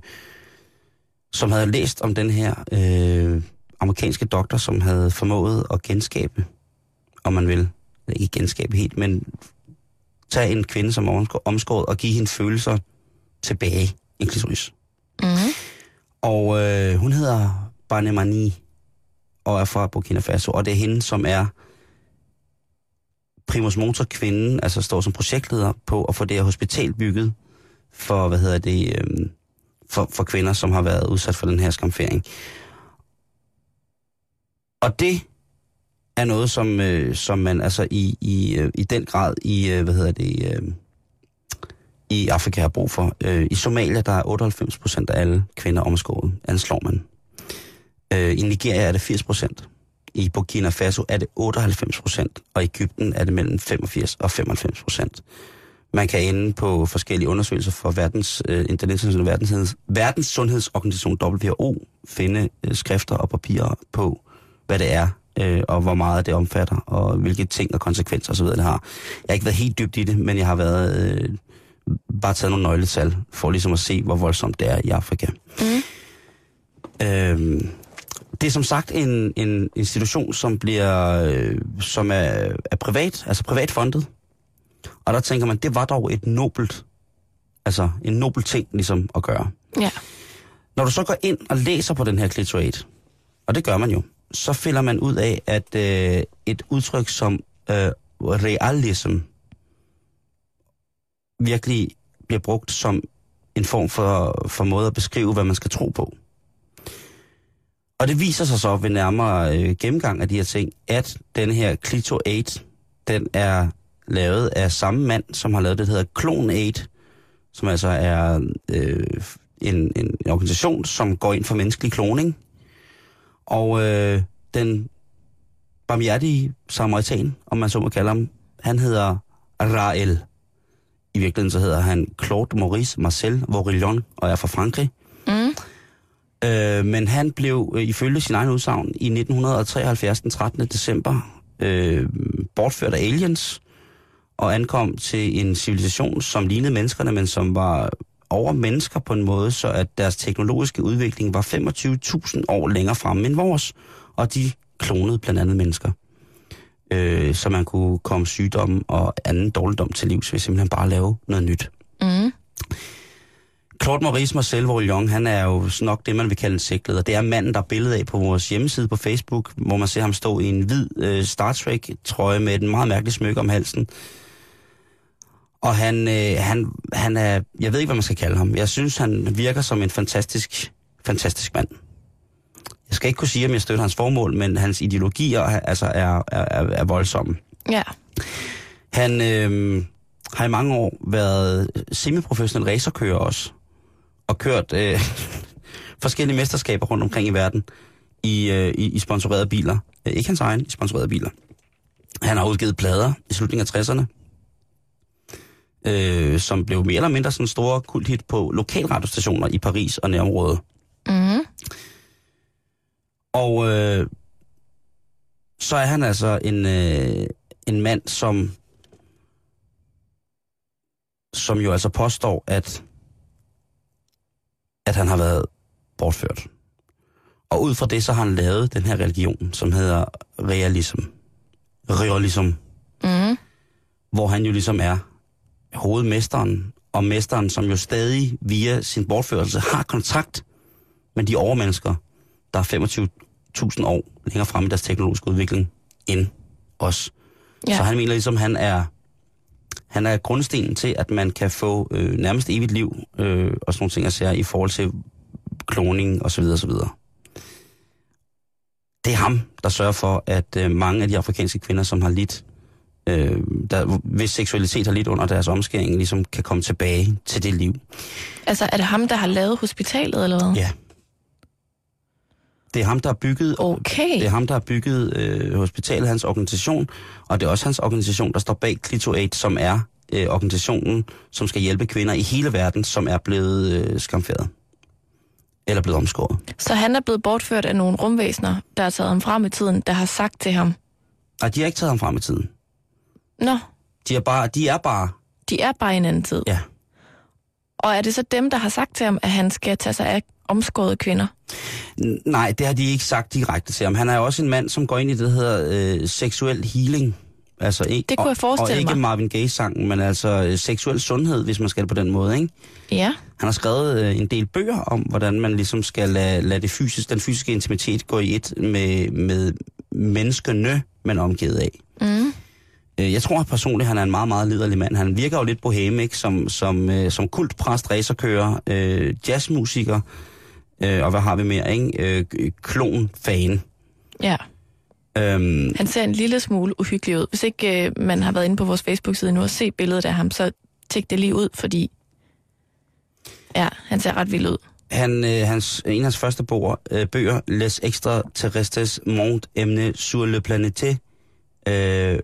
som havde læst om den her øh, amerikanske doktor, som havde formået at genskabe, om man vil, ikke genskabe helt, men tage en kvinde som omskåret og give hende følelser tilbage, en klitoris. Mm. Og øh, hun hedder Banemani og er fra Burkina Faso, og det er hende, som er primus motor kvinden, altså står som projektleder på at få det her hospital bygget for, hvad hedder det, øh, for, for kvinder, som har været udsat for den her skamfering. Og det er noget, som, øh, som man altså i, i, øh, i den grad i, øh, hvad hedder det, øh, i Afrika har brug for. Øh, I Somalia, der er 98 procent af alle kvinder omskåret, anslår man. Øh, I Nigeria er det 80 procent. I Burkina Faso er det 98 procent, og i Ægypten er det mellem 85 og 95 procent. Man kan ende på forskellige undersøgelser for verdens, øh, internationale verdens, verdens sundhedsorganisation WHO finde øh, skrifter og papirer på, hvad det er, øh, og hvor meget det omfatter, og hvilke ting og konsekvenser osv. det har. Jeg har ikke været helt dybt i det, men jeg har været øh, bare taget nogle nøgletal, for ligesom at se, hvor voldsomt det er i Afrika. Mm. Øh, det er som sagt en, en institution, som bliver, øh, som er, er privat, altså privatfondet. Og der tænker man, det var dog et nobelt, altså en nobel ting ligesom at gøre. Ja. Når du så går ind og læser på den her clitoraid, og det gør man jo, så finder man ud af, at øh, et udtryk som øh, realism virkelig bliver brugt som en form for, for måde at beskrive, hvad man skal tro på. Og det viser sig så ved nærmere øh, gennemgang af de her ting, at den her Clito 8, den er lavet af samme mand, som har lavet det, der hedder Clone 8, som altså er øh, en, en, en organisation, som går ind for menneskelig kloning. Og øh, den barmhjertige samaritan, om man så må kalde ham, han hedder Rael. I virkeligheden så hedder han Claude Maurice Marcel Vorillon og er fra Frankrig. Mm. Øh, men han blev øh, ifølge sin egen udsagn i 1973, den 13. december, øh, bortført af aliens og ankom til en civilisation, som lignede menneskerne, men som var over mennesker på en måde, så at deres teknologiske udvikling var 25.000 år længere fremme end vores. Og de klonede blandt andet mennesker. Øh, så man kunne komme sygdom og anden dårligdom til livs ved simpelthen bare lave noget nyt. Mm. Claude Maurice Marcel Vorillon, han er jo nok det, man vil kalde en sigtleder. Det er manden, der er billede af på vores hjemmeside på Facebook, hvor man ser ham stå i en hvid øh, Star Trek-trøje med et meget mærkeligt smykke om halsen. Og han, øh, han, han er, jeg ved ikke, hvad man skal kalde ham. Jeg synes, han virker som en fantastisk, fantastisk mand. Jeg skal ikke kunne sige, om jeg støtter hans formål, men hans ideologier altså er, er, er, voldsomme. Ja. Han øh, har i mange år været semiprofessionel racerkører også, og kørt øh, [laughs] forskellige mesterskaber rundt omkring i verden i, øh, i, i sponsorerede biler. Øh, ikke hans egen, i sponsorerede biler. Han har udgivet plader i slutningen af 60'erne, øh, som blev mere eller mindre sådan store kulthit på lokalradiostationer i Paris og nærområdet. Mm. Og øh, så er han altså en, øh, en mand, som, som jo altså påstår, at, at han har været bortført. Og ud fra det, så har han lavet den her religion, som hedder realism. Realism. Mm. Hvor han jo ligesom er hovedmesteren, og mesteren, som jo stadig via sin bortførelse har kontrakt med de overmennesker, der er 25.000 år længere frem i deres teknologiske udvikling end os. Ja. Så han mener ligesom, han er, han er grundstenen til, at man kan få øh, nærmest evigt liv øh, og sådan nogle ting sige, i forhold til kloning osv. osv. Det er ham, der sørger for, at øh, mange af de afrikanske kvinder, som har lidt, øh, der, hvis seksualitet har lidt under deres omskæring, ligesom kan komme tilbage til det liv. Altså, er det ham, der har lavet hospitalet, eller hvad? Ja. Det er ham, der har bygget Okay. Det er ham, der har bygget øh, hospitalet, hans organisation, og det er også hans organisation, der står bag Clito8, som er øh, organisationen, som skal hjælpe kvinder i hele verden, som er blevet øh, skamferet. Eller blevet omskåret. Så han er blevet bortført af nogle rumvæsener, der har taget ham frem i tiden, der har sagt til ham, Og de har ikke taget ham frem i tiden. Nå, De er bare, de er bare de er bare i en anden tid. ja. Og er det så dem, der har sagt til ham, at han skal tage sig af omskårede kvinder? Nej, det har de ikke sagt direkte til ham. Han er jo også en mand, som går ind i det, der hedder øh, seksuel healing. Altså, ikke, Det kunne jeg og, forestille Og ikke mig. Marvin Gaye-sangen, men altså øh, seksuel sundhed, hvis man skal på den måde, ikke? Ja. Han har skrevet øh, en del bøger om, hvordan man ligesom skal lade, lade det fysisk, den fysiske intimitet gå i et med, med menneskene, man er omgivet af. Mm. Øh, Jeg tror personligt, han er en meget, meget liderlig mand. Han virker jo lidt bohem, ikke? Som, som, øh, som kultpræst, racerkører, øh, jazzmusiker, øh, og hvad har vi mere, ikke? Øh, klon-fan. Ja. Øhm, Han ser en lille smule uhyggelig ud. Hvis ikke øh, man har været inde på vores Facebook-side nu og set billedet af ham, så tjek det lige ud, fordi ja, han ser ret vild ud. han, øh, hans, en af hans første bøger, øh, bøger Les Extra Terrestres Monde Emne sur le Planète, øh,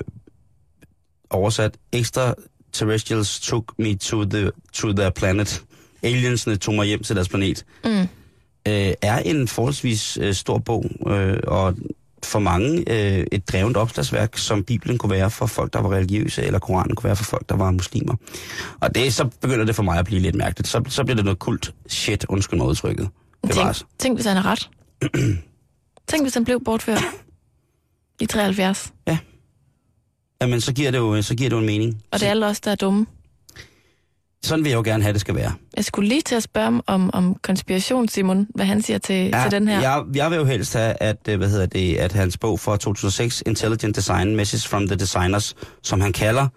oversat Extra Terrestrials took me to, the, to their planet. Aliensene tog mig hjem til deres planet. Mm. øh, er en forholdsvis øh, stor bog, øh, og for mange øh, et drevent opslagsværk, som Bibelen kunne være for folk, der var religiøse, eller Koranen kunne være for folk, der var muslimer. Og det, så begynder det for mig at blive lidt mærkeligt. Så, så bliver det noget kult shit, undskyld mig udtrykket. Det var Tænk, tænk, hvis han har ret. [clears throat] tænk, hvis han blev bortført i 73. Jamen, så giver det jo, så giver det jo en mening. Og det er alle os, der er dumme. Sådan vil jeg jo gerne have, det skal være. Jeg skulle lige til at spørge om, om konspiration, Simon, hvad han siger til, ja, til den her. Jeg, jeg vil jo helst have, at, øh, hvad hedder det, at hans bog fra 2006, Intelligent Design, Message from the Designers, som han kalder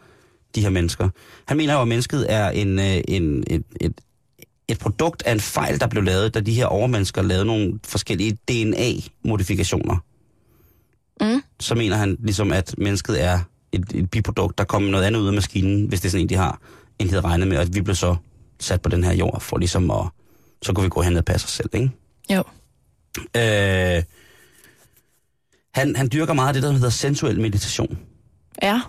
de her mennesker. Han mener jo, at mennesket er en, øh, en, et, et, et produkt af en fejl, der blev lavet, da de her overmennesker lavede nogle forskellige DNA-modifikationer. Mm. Så mener han ligesom, at mennesket er et, et biprodukt, der kommer noget andet ud af maskinen, hvis det er sådan en, de har, end de havde regnet med, at vi blev så sat på den her jord, for ligesom at, så kunne vi gå hen og passe os selv, ikke? Jo. Øh, han, han dyrker meget af det, der hedder sensuel meditation. Ja,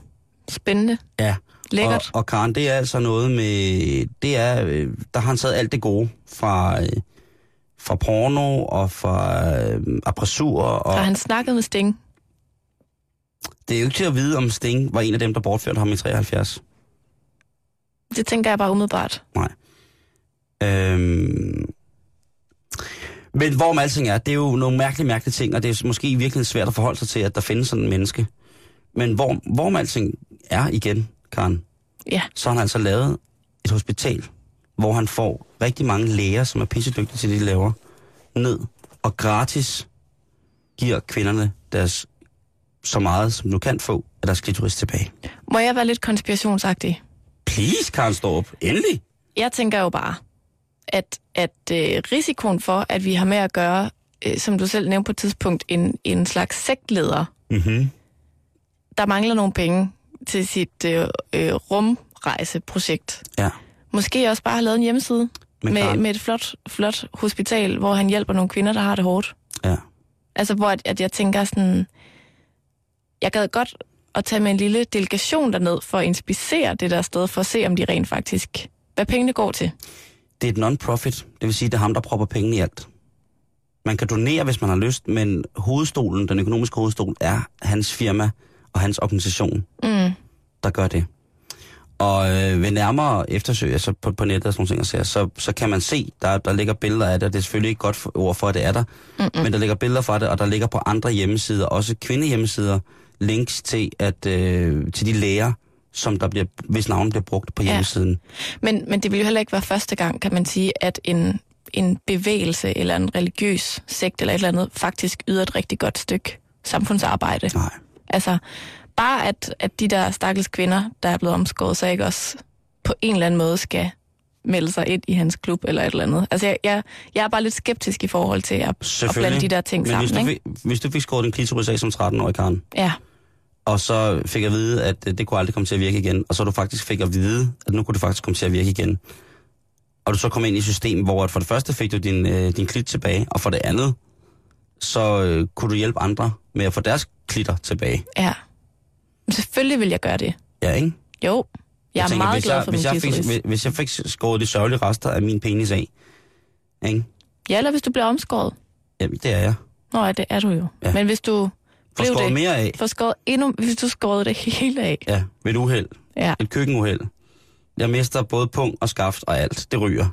spændende. Ja. Lækkert. Og, og Karen, det er altså noget med... Det er, øh, der har han taget alt det gode fra, øh, fra porno og fra øh, appressur. Og Har han snakket med Sting? Det er jo ikke til at vide, om Sting var en af dem, der bortførte ham i 73. Det tænker jeg bare umiddelbart. Nej. Øhm, men hvorom alting er, det er jo nogle mærkelige, mærkelige ting, og det er måske virkelig svært at forholde sig til, at der findes sådan en menneske. Men hvor, hvorom alting er igen, Karen, Ja. så har han altså lavet et hospital, hvor han får rigtig mange læger, som er pissedygtige til det, de laver, ned og gratis giver kvinderne deres så meget, som du kan få, af deres klitoris tilbage. Må jeg være lidt konspirationsagtig? Please, Karen Storp, endelig! Jeg tænker jo bare, at, at øh, risikoen for, at vi har med at gøre, øh, som du selv nævnte på et tidspunkt, en, en slags sektleder, Mm-hmm. der mangler nogle penge til sit øh, øh, rumrejseprojekt. Ja. Måske også bare har lavet en hjemmeside Men med, med et flot, flot hospital, hvor han hjælper nogle kvinder, der har det hårdt. ja. Altså, hvor at, at jeg tænker sådan, jeg gad godt at tage med en lille delegation derned for at inspicere det der sted, for at se, om de rent faktisk, hvad pengene går til. det er et non-profit. Det vil sige, det er ham, der propper penge i alt. Man kan donere, hvis man har lyst, men hovedstolen, den økonomiske hovedstol, er hans firma. og hans organisation, Mm. der gør det. Og øh, ved nærmere eftersøg, altså på, på nettet og sådan nogle ting, så, så kan man se, der, der ligger billeder af det, og det er selvfølgelig ikke godt for, ord for, at det er der, Mm-mm. men der ligger billeder fra det, og der ligger på andre hjemmesider, også kvindehjemmesider, links til, at, øh, til de læger, som der bliver, hvis navn bliver brugt på Ja. hjemmesiden. Men, men det vil jo heller ikke være første gang, kan man sige, at en, en bevægelse eller en religiøs sekt eller et eller andet faktisk yder et rigtig godt stykke samfundsarbejde. Nej. Altså, bare at, at de der stakkels kvinder, der er blevet omskåret, så ikke også på en eller anden måde skal melde sig ind i hans klub eller et eller andet. Altså, jeg, jeg, jeg er bare lidt skeptisk i forhold til at, at blande de der ting Men sammen, hvis du, ikke? fik, hvis du fik skåret din klitoris af som 13-årig, Karen, Ja, og så fik jeg at vide, at øh, det kunne aldrig komme til at virke igen, og så du faktisk fik at vide, at nu kunne det faktisk komme til at virke igen, og du så kom ind i et system, hvor for det første fik du din, øh, din klit tilbage, og for det andet, så øh, kunne du hjælpe andre med at få deres klitter tilbage. ja. Men selvfølgelig vil jeg gøre det. Ja, ikke? Jo, jeg, er tænker, meget hvis glad jeg, for hvis min jeg, fik, hvis, hvis jeg fik skåret de sørgelige rester af min penis af, ikke? Ja, eller hvis du bliver omskåret. Jamen, det er jeg. Nå, ja, det er du jo. Ja. Men hvis du Blev skåret det, mere af, for skåret endnu, hvis du skårede det hele af. ja, ved et uheld. Ja, et køkkenuheld. Jeg mister både pung og skaft og alt. Det ryger.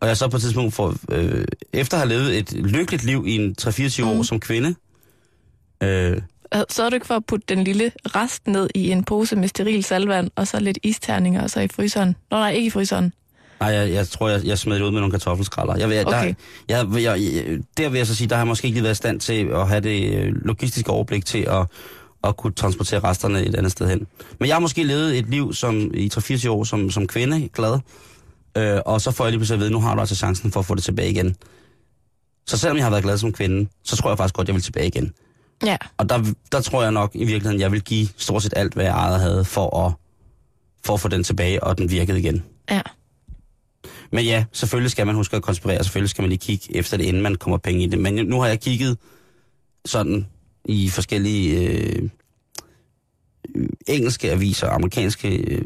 Og jeg så på et tidspunkt får, øh, efter at have levet et lykkeligt liv i en 3-24 mm. år som kvinde, øh, så er du ikke for at putte den lille rest ned i en pose med steril salvand, og så lidt isterninger, og så i fryseren. Nå nej, ikke i fryseren. Nej, jeg, jeg tror, jeg, jeg smed det ud med nogle kartoffelskralder. Jeg, vil, Okay. der, jeg, jeg, jeg, der vil jeg så sige, der har jeg måske ikke lige været i stand til at have det øh, logistiske overblik til at, at kunne transportere resterne et andet sted hen. Men jeg har måske levet et liv som i 3-24 år som, som kvinde, glad, øh, og så får jeg lige pludselig at vide, at nu har du altså chancen for at få det tilbage igen. Så selvom jeg har været glad som kvinde, så tror jeg faktisk godt, at jeg vil tilbage igen. Ja, Og der, der tror jeg nok i virkeligheden, jeg vil give stort set alt, hvad jeg ejede havde, for at, for at få den tilbage, og den virkede igen. ja. Men ja, selvfølgelig skal man huske at konspirere, selvfølgelig skal man lige kigge efter det, inden man kommer penge i det. Men nu har jeg kigget sådan i forskellige øh, engelske aviser, amerikanske øh,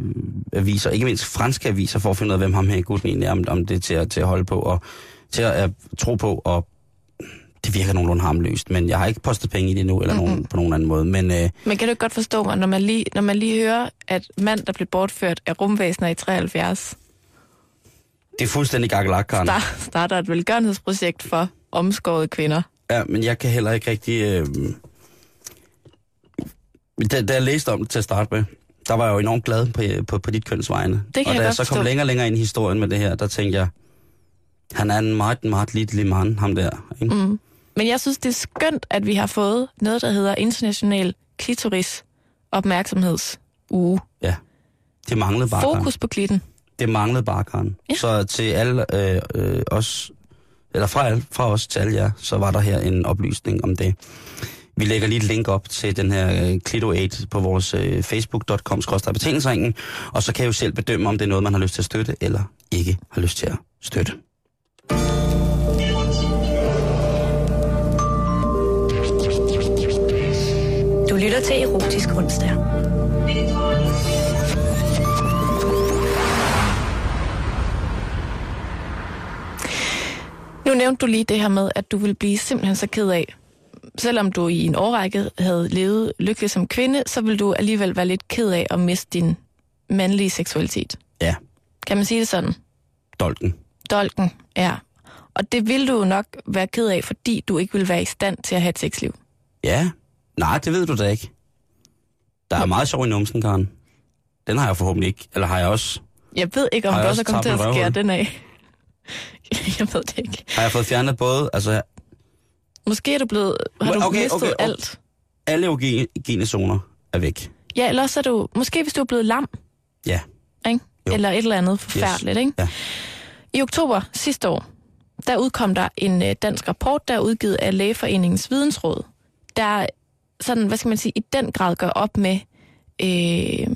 aviser, ikke mindst franske aviser, for at finde ud af, hvem ham her gutten egentlig er, om, om det er til at, til at holde på og til at, at tro på, og det virker nogenlunde harmløst, men jeg har ikke postet penge i det nu, eller mm-hmm. nogen, på nogen anden måde. Men øh, Men kan du godt forstå mig, når man lige, når man lige hører, at mand, der blev bortført af rumvæsener i 73, det er fuldstændig gakkelak, Karen. der starter et velgørenhedsprojekt for omskårede kvinder. Ja, men jeg kan heller ikke rigtig... Øh... Da, da jeg læste om det til at starte med, der var jeg jo enormt glad på, på, på dit køns vegne. kan og jeg da jeg godt så kom længere og længere ind i historien med det her, der tænkte jeg, han er en meget, meget lille mand, ham der. Ikke? Mm. Men jeg synes, det er skønt, at vi har fået noget, der hedder International Klitoris Opmærksomhedsuge. Ja, det manglede bare. Fokus på klitten. Det manglede bare, Karen. Ja. Så til alle øh, øh, os, eller fra, alle, fra os til alle jer, så var der her en oplysning om det. Vi lægger lige et link op til den her øh, Clito 8 på vores øh, facebook.com betalingsringen, og så kan I jo selv bedømme, om det er noget, man har lyst til at støtte, eller ikke har lyst til at støtte. Du lytter til Erotisk Onsdag. Nu nævnte du lige det her med, at du ville blive simpelthen så ked af, selvom du i en årrække havde levet lykkelig som kvinde, så vil du alligevel være lidt ked af at miste din mandlige seksualitet. Ja, Kan man sige det sådan? dolken. Dolken, ja. Og det vil du jo nok være ked af, fordi du ikke vil være i stand til at have et sexliv. Ja, nej, det ved du da ikke. Der er meget sjov i numsen, Karen. Den har jeg forhåbentlig ikke. Eller har jeg også? Jeg ved ikke, om du også er kommet til at skære en den af. [laughs] jeg ved det ikke. Har jeg fået fjernet både, altså Måske er du blevet, har du Okay, mistet okay, okay. alt. alle erogene zoner er væk. Ja, eller også er du, måske hvis du er blevet lam, Ja, ikke? Jo. eller et eller andet forfærdeligt. Ikke? Ja. I oktober sidste år, der udkom der en øh, dansk rapport, der er udgivet af Lægeforeningens Vidensråd, der sådan, hvad skal man sige, i den grad gør op med øh,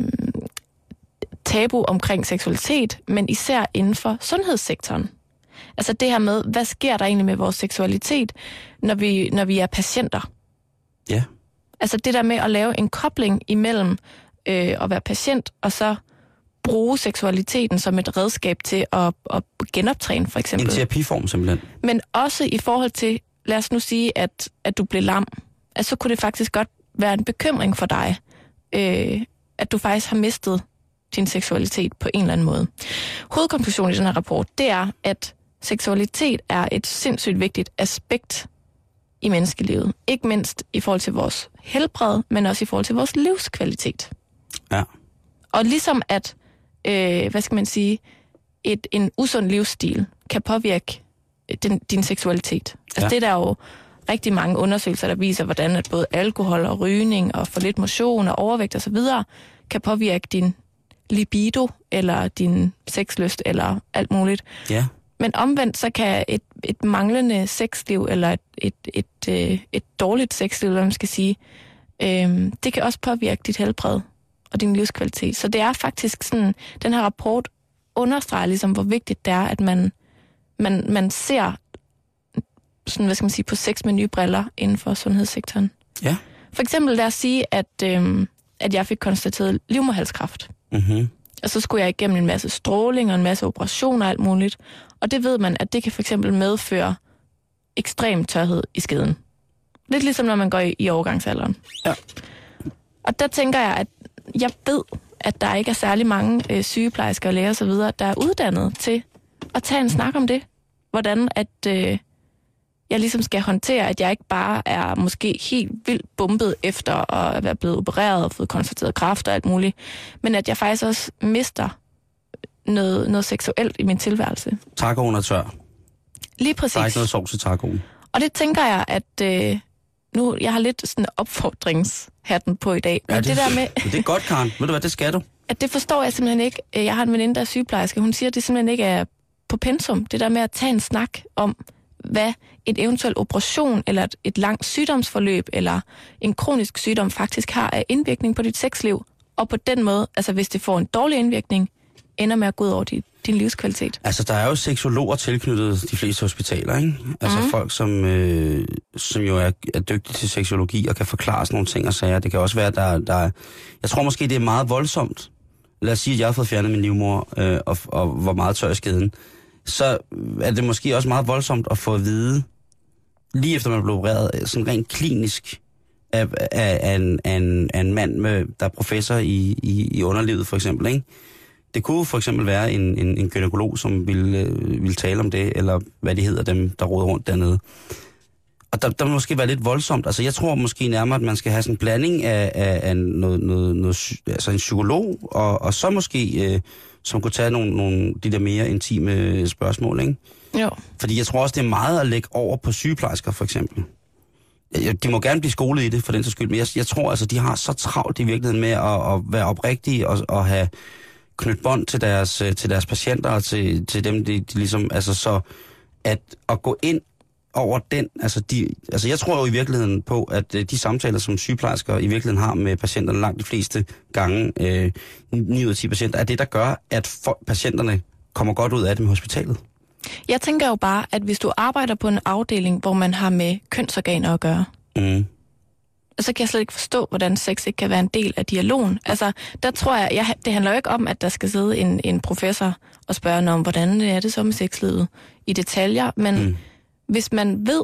tabu omkring seksualitet, men især inden for sundhedssektoren. Altså det her med, hvad sker der egentlig med vores seksualitet, når vi, når vi er patienter? ja. Altså det der med at lave en kobling imellem øh, at være patient og så bruge seksualiteten som et redskab til at, at genoptræne for En eksempel. terapiform simpelthen. Men også i forhold til, lad os nu sige, at, at du blev lam. Altså så kunne det faktisk godt være en bekymring for dig, øh, at du faktisk har mistet din seksualitet på en eller anden måde. Hovedkonklusionen i den her rapport, det er, at seksualitet er et sindssygt vigtigt aspekt i menneskelivet. Ikke mindst i forhold til vores helbred, men også i forhold til vores livskvalitet. Ja. Og ligesom at, øh, hvad skal man sige, et, en usund livsstil kan påvirke øh, den, din seksualitet. Altså Ja. det er der jo rigtig mange undersøgelser, der viser, hvordan at både alkohol og rygning og for lidt motion og overvægt osv. kan påvirke din libido eller din sexlyst eller alt muligt. Ja. Men omvendt så kan et, et manglende sexliv eller et, et, et, øh, et dårligt sexliv, hvad man skal sige, øh, det kan også påvirke dit helbred og din livskvalitet. Så det er faktisk sådan, den her rapport understreger ligesom, hvor vigtigt det er, at man, man, man ser sådan, hvad skal man sige, på sex med nye briller inden for sundhedssektoren. Ja. For eksempel lad os sige, at, øh, at jeg fik konstateret livmoderhalskræft. Mm-hmm. Og så skulle jeg igennem en masse stråling og en masse operationer og alt muligt. Og det ved man, at det kan for eksempel medføre ekstrem tørhed i skeden. Lidt ligesom når man går i, i overgangsalderen. Ja. Og der tænker jeg, at jeg ved, at der ikke er særlig mange øh, sygeplejersker og læger osv., der er uddannet til at tage en snak om det. Hvordan at øh, jeg ligesom skal håndtere, at jeg ikke bare er måske helt vildt bumpet efter at være blevet opereret og fået konstateret kræft og alt muligt, men at jeg faktisk også mister noget, noget seksuelt i min tilværelse. Tacoen er tør. Lige Der er ikke præcis. noget sovs i tacoen. Og det tænker jeg, at øh, nu, jeg har lidt sådan opfordringshatten på i dag. Men ja, det, det der med, [laughs] det er godt, Karen. Ved du hvad, det skal du. at det forstår jeg simpelthen ikke. Øh, Jeg har en veninde, der er sygeplejerske. Hun siger, at det simpelthen ikke er på pensum. Det der med at tage en snak om, hvad en eventuel operation, eller et, et langt sygdomsforløb, eller en kronisk sygdom faktisk har af indvirkning på dit sexliv. Og på den måde, altså hvis det får en dårlig indvirkning, ender med at gå ud over din, din livskvalitet. Altså, der er jo seksologer tilknyttet de fleste hospitaler, ikke? Altså Mhm. folk, som, øh, som jo er, er dygtige til seksologi og kan forklare sådan nogle ting og sager. Det kan også være, der, der er... Jeg tror måske, det er meget voldsomt. Lad os sige, at jeg har fået fjernet min livmor øh, og, og var meget tør skeden. Så er det måske også meget voldsomt at få at vide, lige efter man blev opereret, øh, sådan rent klinisk, af, af, af, en, af, en, af en mand, med, der er professor i, i, i underlivet for eksempel, ikke? Det kunne for eksempel være en, en, en gynekolog, som ville, øh, ville tale om det, eller hvad de hedder, dem der råder rundt dernede. Og der, der må måske være lidt voldsomt. Altså jeg tror måske nærmere, at man skal have sådan en blanding af, af, af noget, noget, noget, altså en psykolog, og, og så måske, øh, som kunne tage nogle, nogle de der mere intime spørgsmål, ikke? Jo. Fordi jeg tror også, det er meget at lægge over på sygeplejersker, for eksempel. De må gerne blive skolet i det, for den så skyld, men jeg, jeg tror altså, de har så travlt i virkeligheden med at, at være oprigtige og, og have knyttet bånd til deres, øh, til deres patienter og til, til dem, de, de ligesom, altså så, at, at gå ind over den, altså, de, altså jeg tror jo i virkeligheden på, at øh, de samtaler, som sygeplejersker i virkeligheden har med patienterne langt de fleste gange, øh, 9 ud af 10 patienter, er det, der gør, at folk, patienterne kommer godt ud af det med hospitalet. Jeg tænker jo bare, at hvis du arbejder på en afdeling, hvor man har med kønsorganer at gøre, Mm. Så kan jeg slet ikke forstå, hvordan sex ikke kan være en del af dialogen. Altså, der tror jeg, jeg det handler jo ikke om, at der skal sidde en, en professor og spørge om, hvordan er det så med sexlivet i detaljer, men Mm. hvis man ved,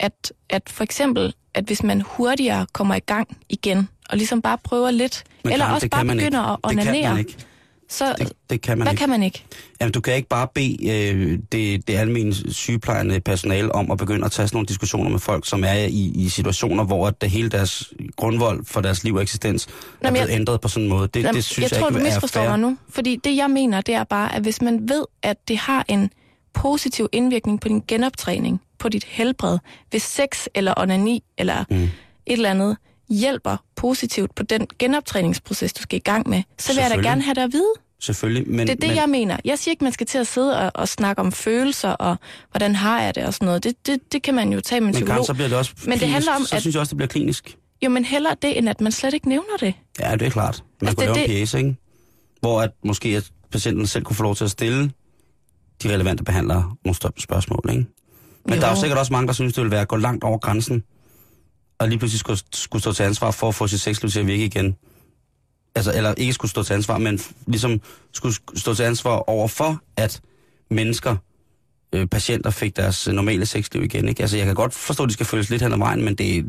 at, at for eksempel, at hvis man hurtigere kommer i gang igen, og ligesom bare prøver lidt, Men eller Karen, også bare begynder ikke. at onanere. Så Det, det kan man hvad ikke. kan man ikke? Jamen, du kan ikke bare bede øh, det, det almindelige sygeplejende personale om at begynde at tage sådan nogle diskussioner med folk, som er i, i situationer, hvor det hele deres grundvold for deres liv og eksistens er Jamen, blevet jeg- ændret på sådan en måde. Det, Jamen, det synes jeg, jeg, tror, ikke du er misforstår mig nu. Fordi det, jeg mener, det er bare, at hvis man ved, at det har en positiv indvirkning på din genoptræning, på dit helbred, hvis sex eller onani eller Mm. et eller andet hjælper positivt på den genoptræningsproces, du skal i gang med, så vil jeg da gerne have det at vide. Selvfølgelig, men, Det er det, men, jeg mener. Jeg siger ikke, man skal til at sidde og, og snakke om følelser, og hvordan har jeg det og sådan noget. Det, det, det kan man jo tage med en men psykolog. så bliver det også Men det handler om, så at- synes jeg også, det bliver klinisk. Jo, men hellere det, end at man slet ikke nævner det. Ja, det er klart. Man Altså, kunne det- lave en det- pjæse, ikke? Hvor at måske at patienten selv kunne få lov til at stille de relevante behandlere nogle spørgsmål, ikke? Men Jo. der er jo sikkert også mange, der synes, det vil være at gå langt over grænsen, og lige pludselig skulle, skulle stå til ansvar for at få sit sexliv til at virke igen. Altså, eller ikke skulle stå til ansvar, men ligesom skulle sk- stå til ansvar over for, at mennesker, øh, patienter fik deres øh, normale sexliv igen, ikke? Altså, jeg kan godt forstå, at de skal følges lidt hen ad vejen, men det,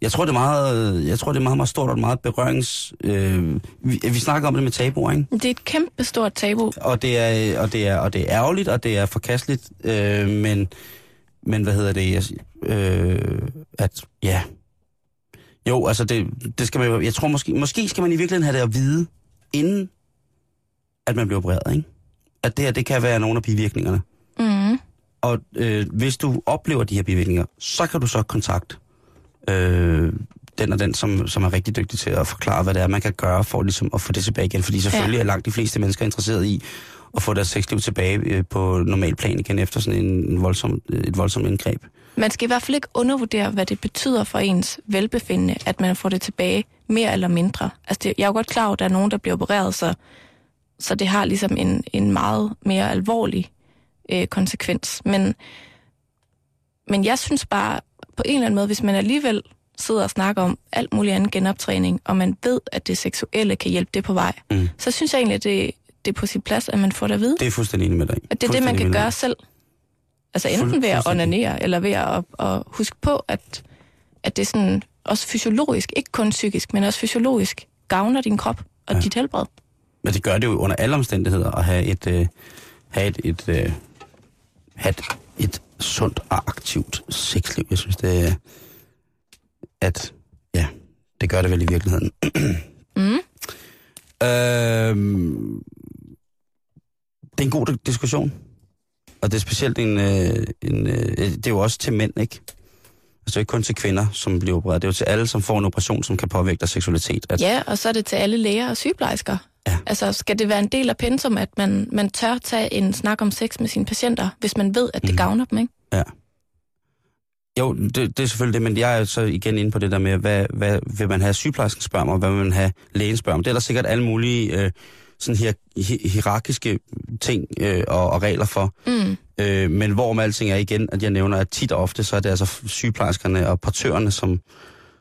Jeg tror, det er meget, jeg tror, det er meget, meget stort og meget berørings... Øh, vi, vi snakker om det med tabuer, ikke? Det er et kæmpe stort tabu. Og det er, og det er, og det er ærgerligt, og det er forkasteligt, øh, men, men hvad hedder det? Jeg, øh, at, ja... Jo, altså, det, det skal man. Jeg tror måske... Måske skal man i virkeligheden have det at vide, inden at man bliver opereret, ikke? At det her, det kan være nogle af bivirkningerne. Mm. Og øh, hvis du oplever de her bivirkninger, så kan du så kontakte øh, den og den, som, som er rigtig dygtig til at forklare, hvad det er, man kan gøre for ligesom, at få det tilbage igen. Fordi selvfølgelig ja. er langt de fleste mennesker interesseret i at få deres sexliv tilbage øh, på normal plan igen efter sådan en, en voldsom, et voldsomt indgreb. Man skal i hvert fald ikke undervurdere, hvad det betyder for ens velbefindende, at man får det tilbage mere eller mindre. Altså det, jeg er jo godt klar over, at der er nogen, der bliver opereret, så, så det har ligesom en, en meget mere alvorlig øh, konsekvens. Men, men jeg synes bare, på en eller anden måde, hvis man alligevel sidder og snakker om alt muligt andet genoptræning, og man ved, at det seksuelle kan hjælpe det på vej, Mm. så synes jeg egentlig, at det, det er på sin plads, at man får det at vide. Det er fuldstændig enig med dig. At det er det, man kan gøre selv. Altså enten ved at onanere, eller ved at, at huske på, at, at det er sådan også fysiologisk, ikke kun psykisk, men også fysiologisk, gavner din krop og Ja. dit helbred. Men det gør det jo under alle omstændigheder at have et, øh, have et, et, øh, have et, et sundt og aktivt sexliv. Jeg synes, det er, at ja, det gør det vel i virkeligheden. Mm. [clears throat] Øhm, det er en god diskussion. Og det er specielt en, øh, en øh, det er jo også til mænd, ikke? Altså ikke kun til kvinder, som bliver opereret. Det er jo til alle, som får en operation, som kan påvirke deres seksualitet. At, Ja, og så er det til alle læger og sygeplejersker. Ja. Altså, skal det være en del af pensum, at man, man tør tage en snak om sex med sine patienter, hvis man ved, at det Mhm. gavner dem, ikke? Jo, det, det er selvfølgelig det, men jeg er så igen inde på det der med, hvad, hvad vil man have sygeplejersken spørger om, og hvad vil man have lægen spørger om. Det er der sikkert alle mulige øh, sådan hier, hi- hierarkiske ting øh, og, og regler for. Mm. Øh, men hvorom alting er igen, at jeg nævner, at tit og ofte, så er det altså sygeplejerskerne og portørerne, som,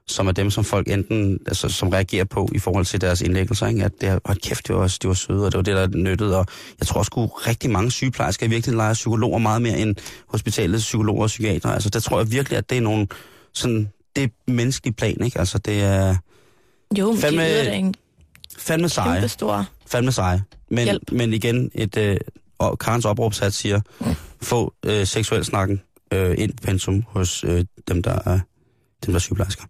som er dem, som folk enten, altså, som reagerer på i forhold til deres indlæggelser. Ikke? At det er, hold kæft, det var, de var søde, og det var det, der nyttede. Og jeg tror at rigtig mange sygeplejersker i virkeligheden leger psykologer meget mere end hospitalets psykologer og psykiater. Altså, der tror jeg virkelig, at det er nogle sådan, det er menneskelige plan, ikke? Altså, det er Jo, men Fandme de yder da en fandme seje. kæmpe stor... Fandme seje. Men, Hjælp. men igen, et, øh, og Karens opråbsat siger, få øh, seksuel snakken øh, ind på pensum hos øh, dem, der er, dem, der er sygeplejersker.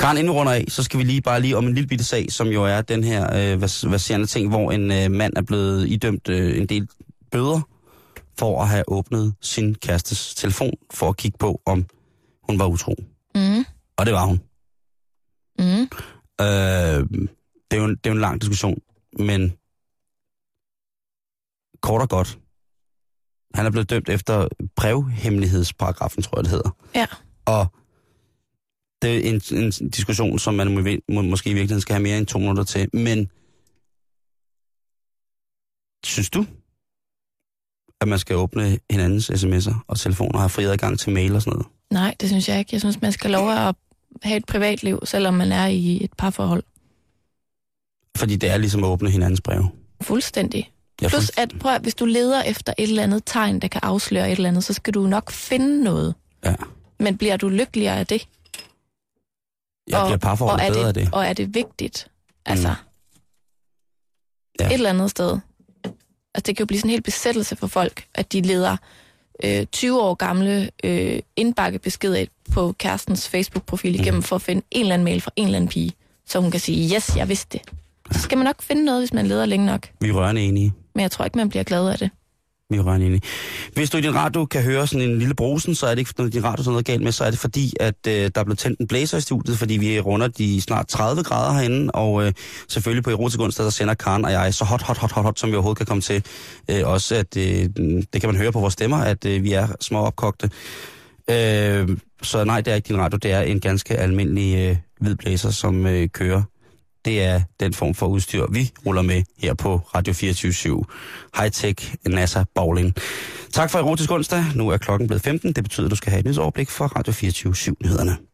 Karen, inden vi runder af, så skal vi lige bare lige om en lille bitte sag, som jo er den her øh, vers- verserende ting, hvor en øh, mand er blevet idømt øh, en del bøder for at have åbnet sin kærestes telefon for at kigge på, om hun var utro. Mm. Og det var hun. Mm. Øh, det, er jo en, det er jo en lang diskussion, men kort og godt. Han er blevet dømt efter brevhemmelighedsparagrafen, tror jeg, det hedder. Ja. Og det er en, en diskussion, som man må, må, måske i virkeligheden skal have mere end to minutter til. Men synes du, at man skal åbne hinandens sms'er og telefoner og have fri adgang til mail og sådan noget? Nej, det synes jeg ikke. Jeg synes, man skal lov at have et privatliv, selvom man er i et parforhold. Fordi det er ligesom at åbne hinandens breve. Fuldstændig. Jeg Plus, at prøv, at hvis du leder efter et eller andet tegn, der kan afsløre et eller andet, så skal du nok finde noget. Ja. Men bliver du lykkeligere af det? Jeg bliver parforholdet bedre af det. Og er det vigtigt? Altså, Mm. Ja. et eller andet sted. Altså, det kan jo blive sådan en hel besættelse for folk, at de leder øh, 20 år gamle øh, indbakkebeskeder på kærestens Facebook-profil igennem Mm. for at finde en eller anden mail fra en eller anden pige, så hun kan sige, yes, jeg vidste det. Så skal man nok finde noget, hvis man leder længe nok. Vi er rørende enige. Men jeg tror ikke, man bliver glad af det. Vi er rørende enige. Hvis du i din radio kan høre sådan en lille brusen, så er det ikke fordi din radio er noget galt med, så er det fordi, at øh, der er blevet tændt en blæser i studiet, fordi vi runder de snart 30 grader herinde, og øh, selvfølgelig på Erotik onsdag, der sender Karen og jeg så hot, hot, hot, hot, hot, som vi overhovedet kan komme til. Øh, også at øh, det kan man høre på vores stemmer, at øh, vi er små opkogte. Øh, så nej, det er ikke din radio, det er en ganske almindelig øh, hvid blæser, som øh, kører. Det er den form for udstyr, vi ruller med her på Radio 24 High-tech NASA Bowling. Tak for Erotisk onsdag. Nu er klokken blevet 15. Det betyder, at du skal have et nyhedsoverblik overblik for Radio 24 nyhederne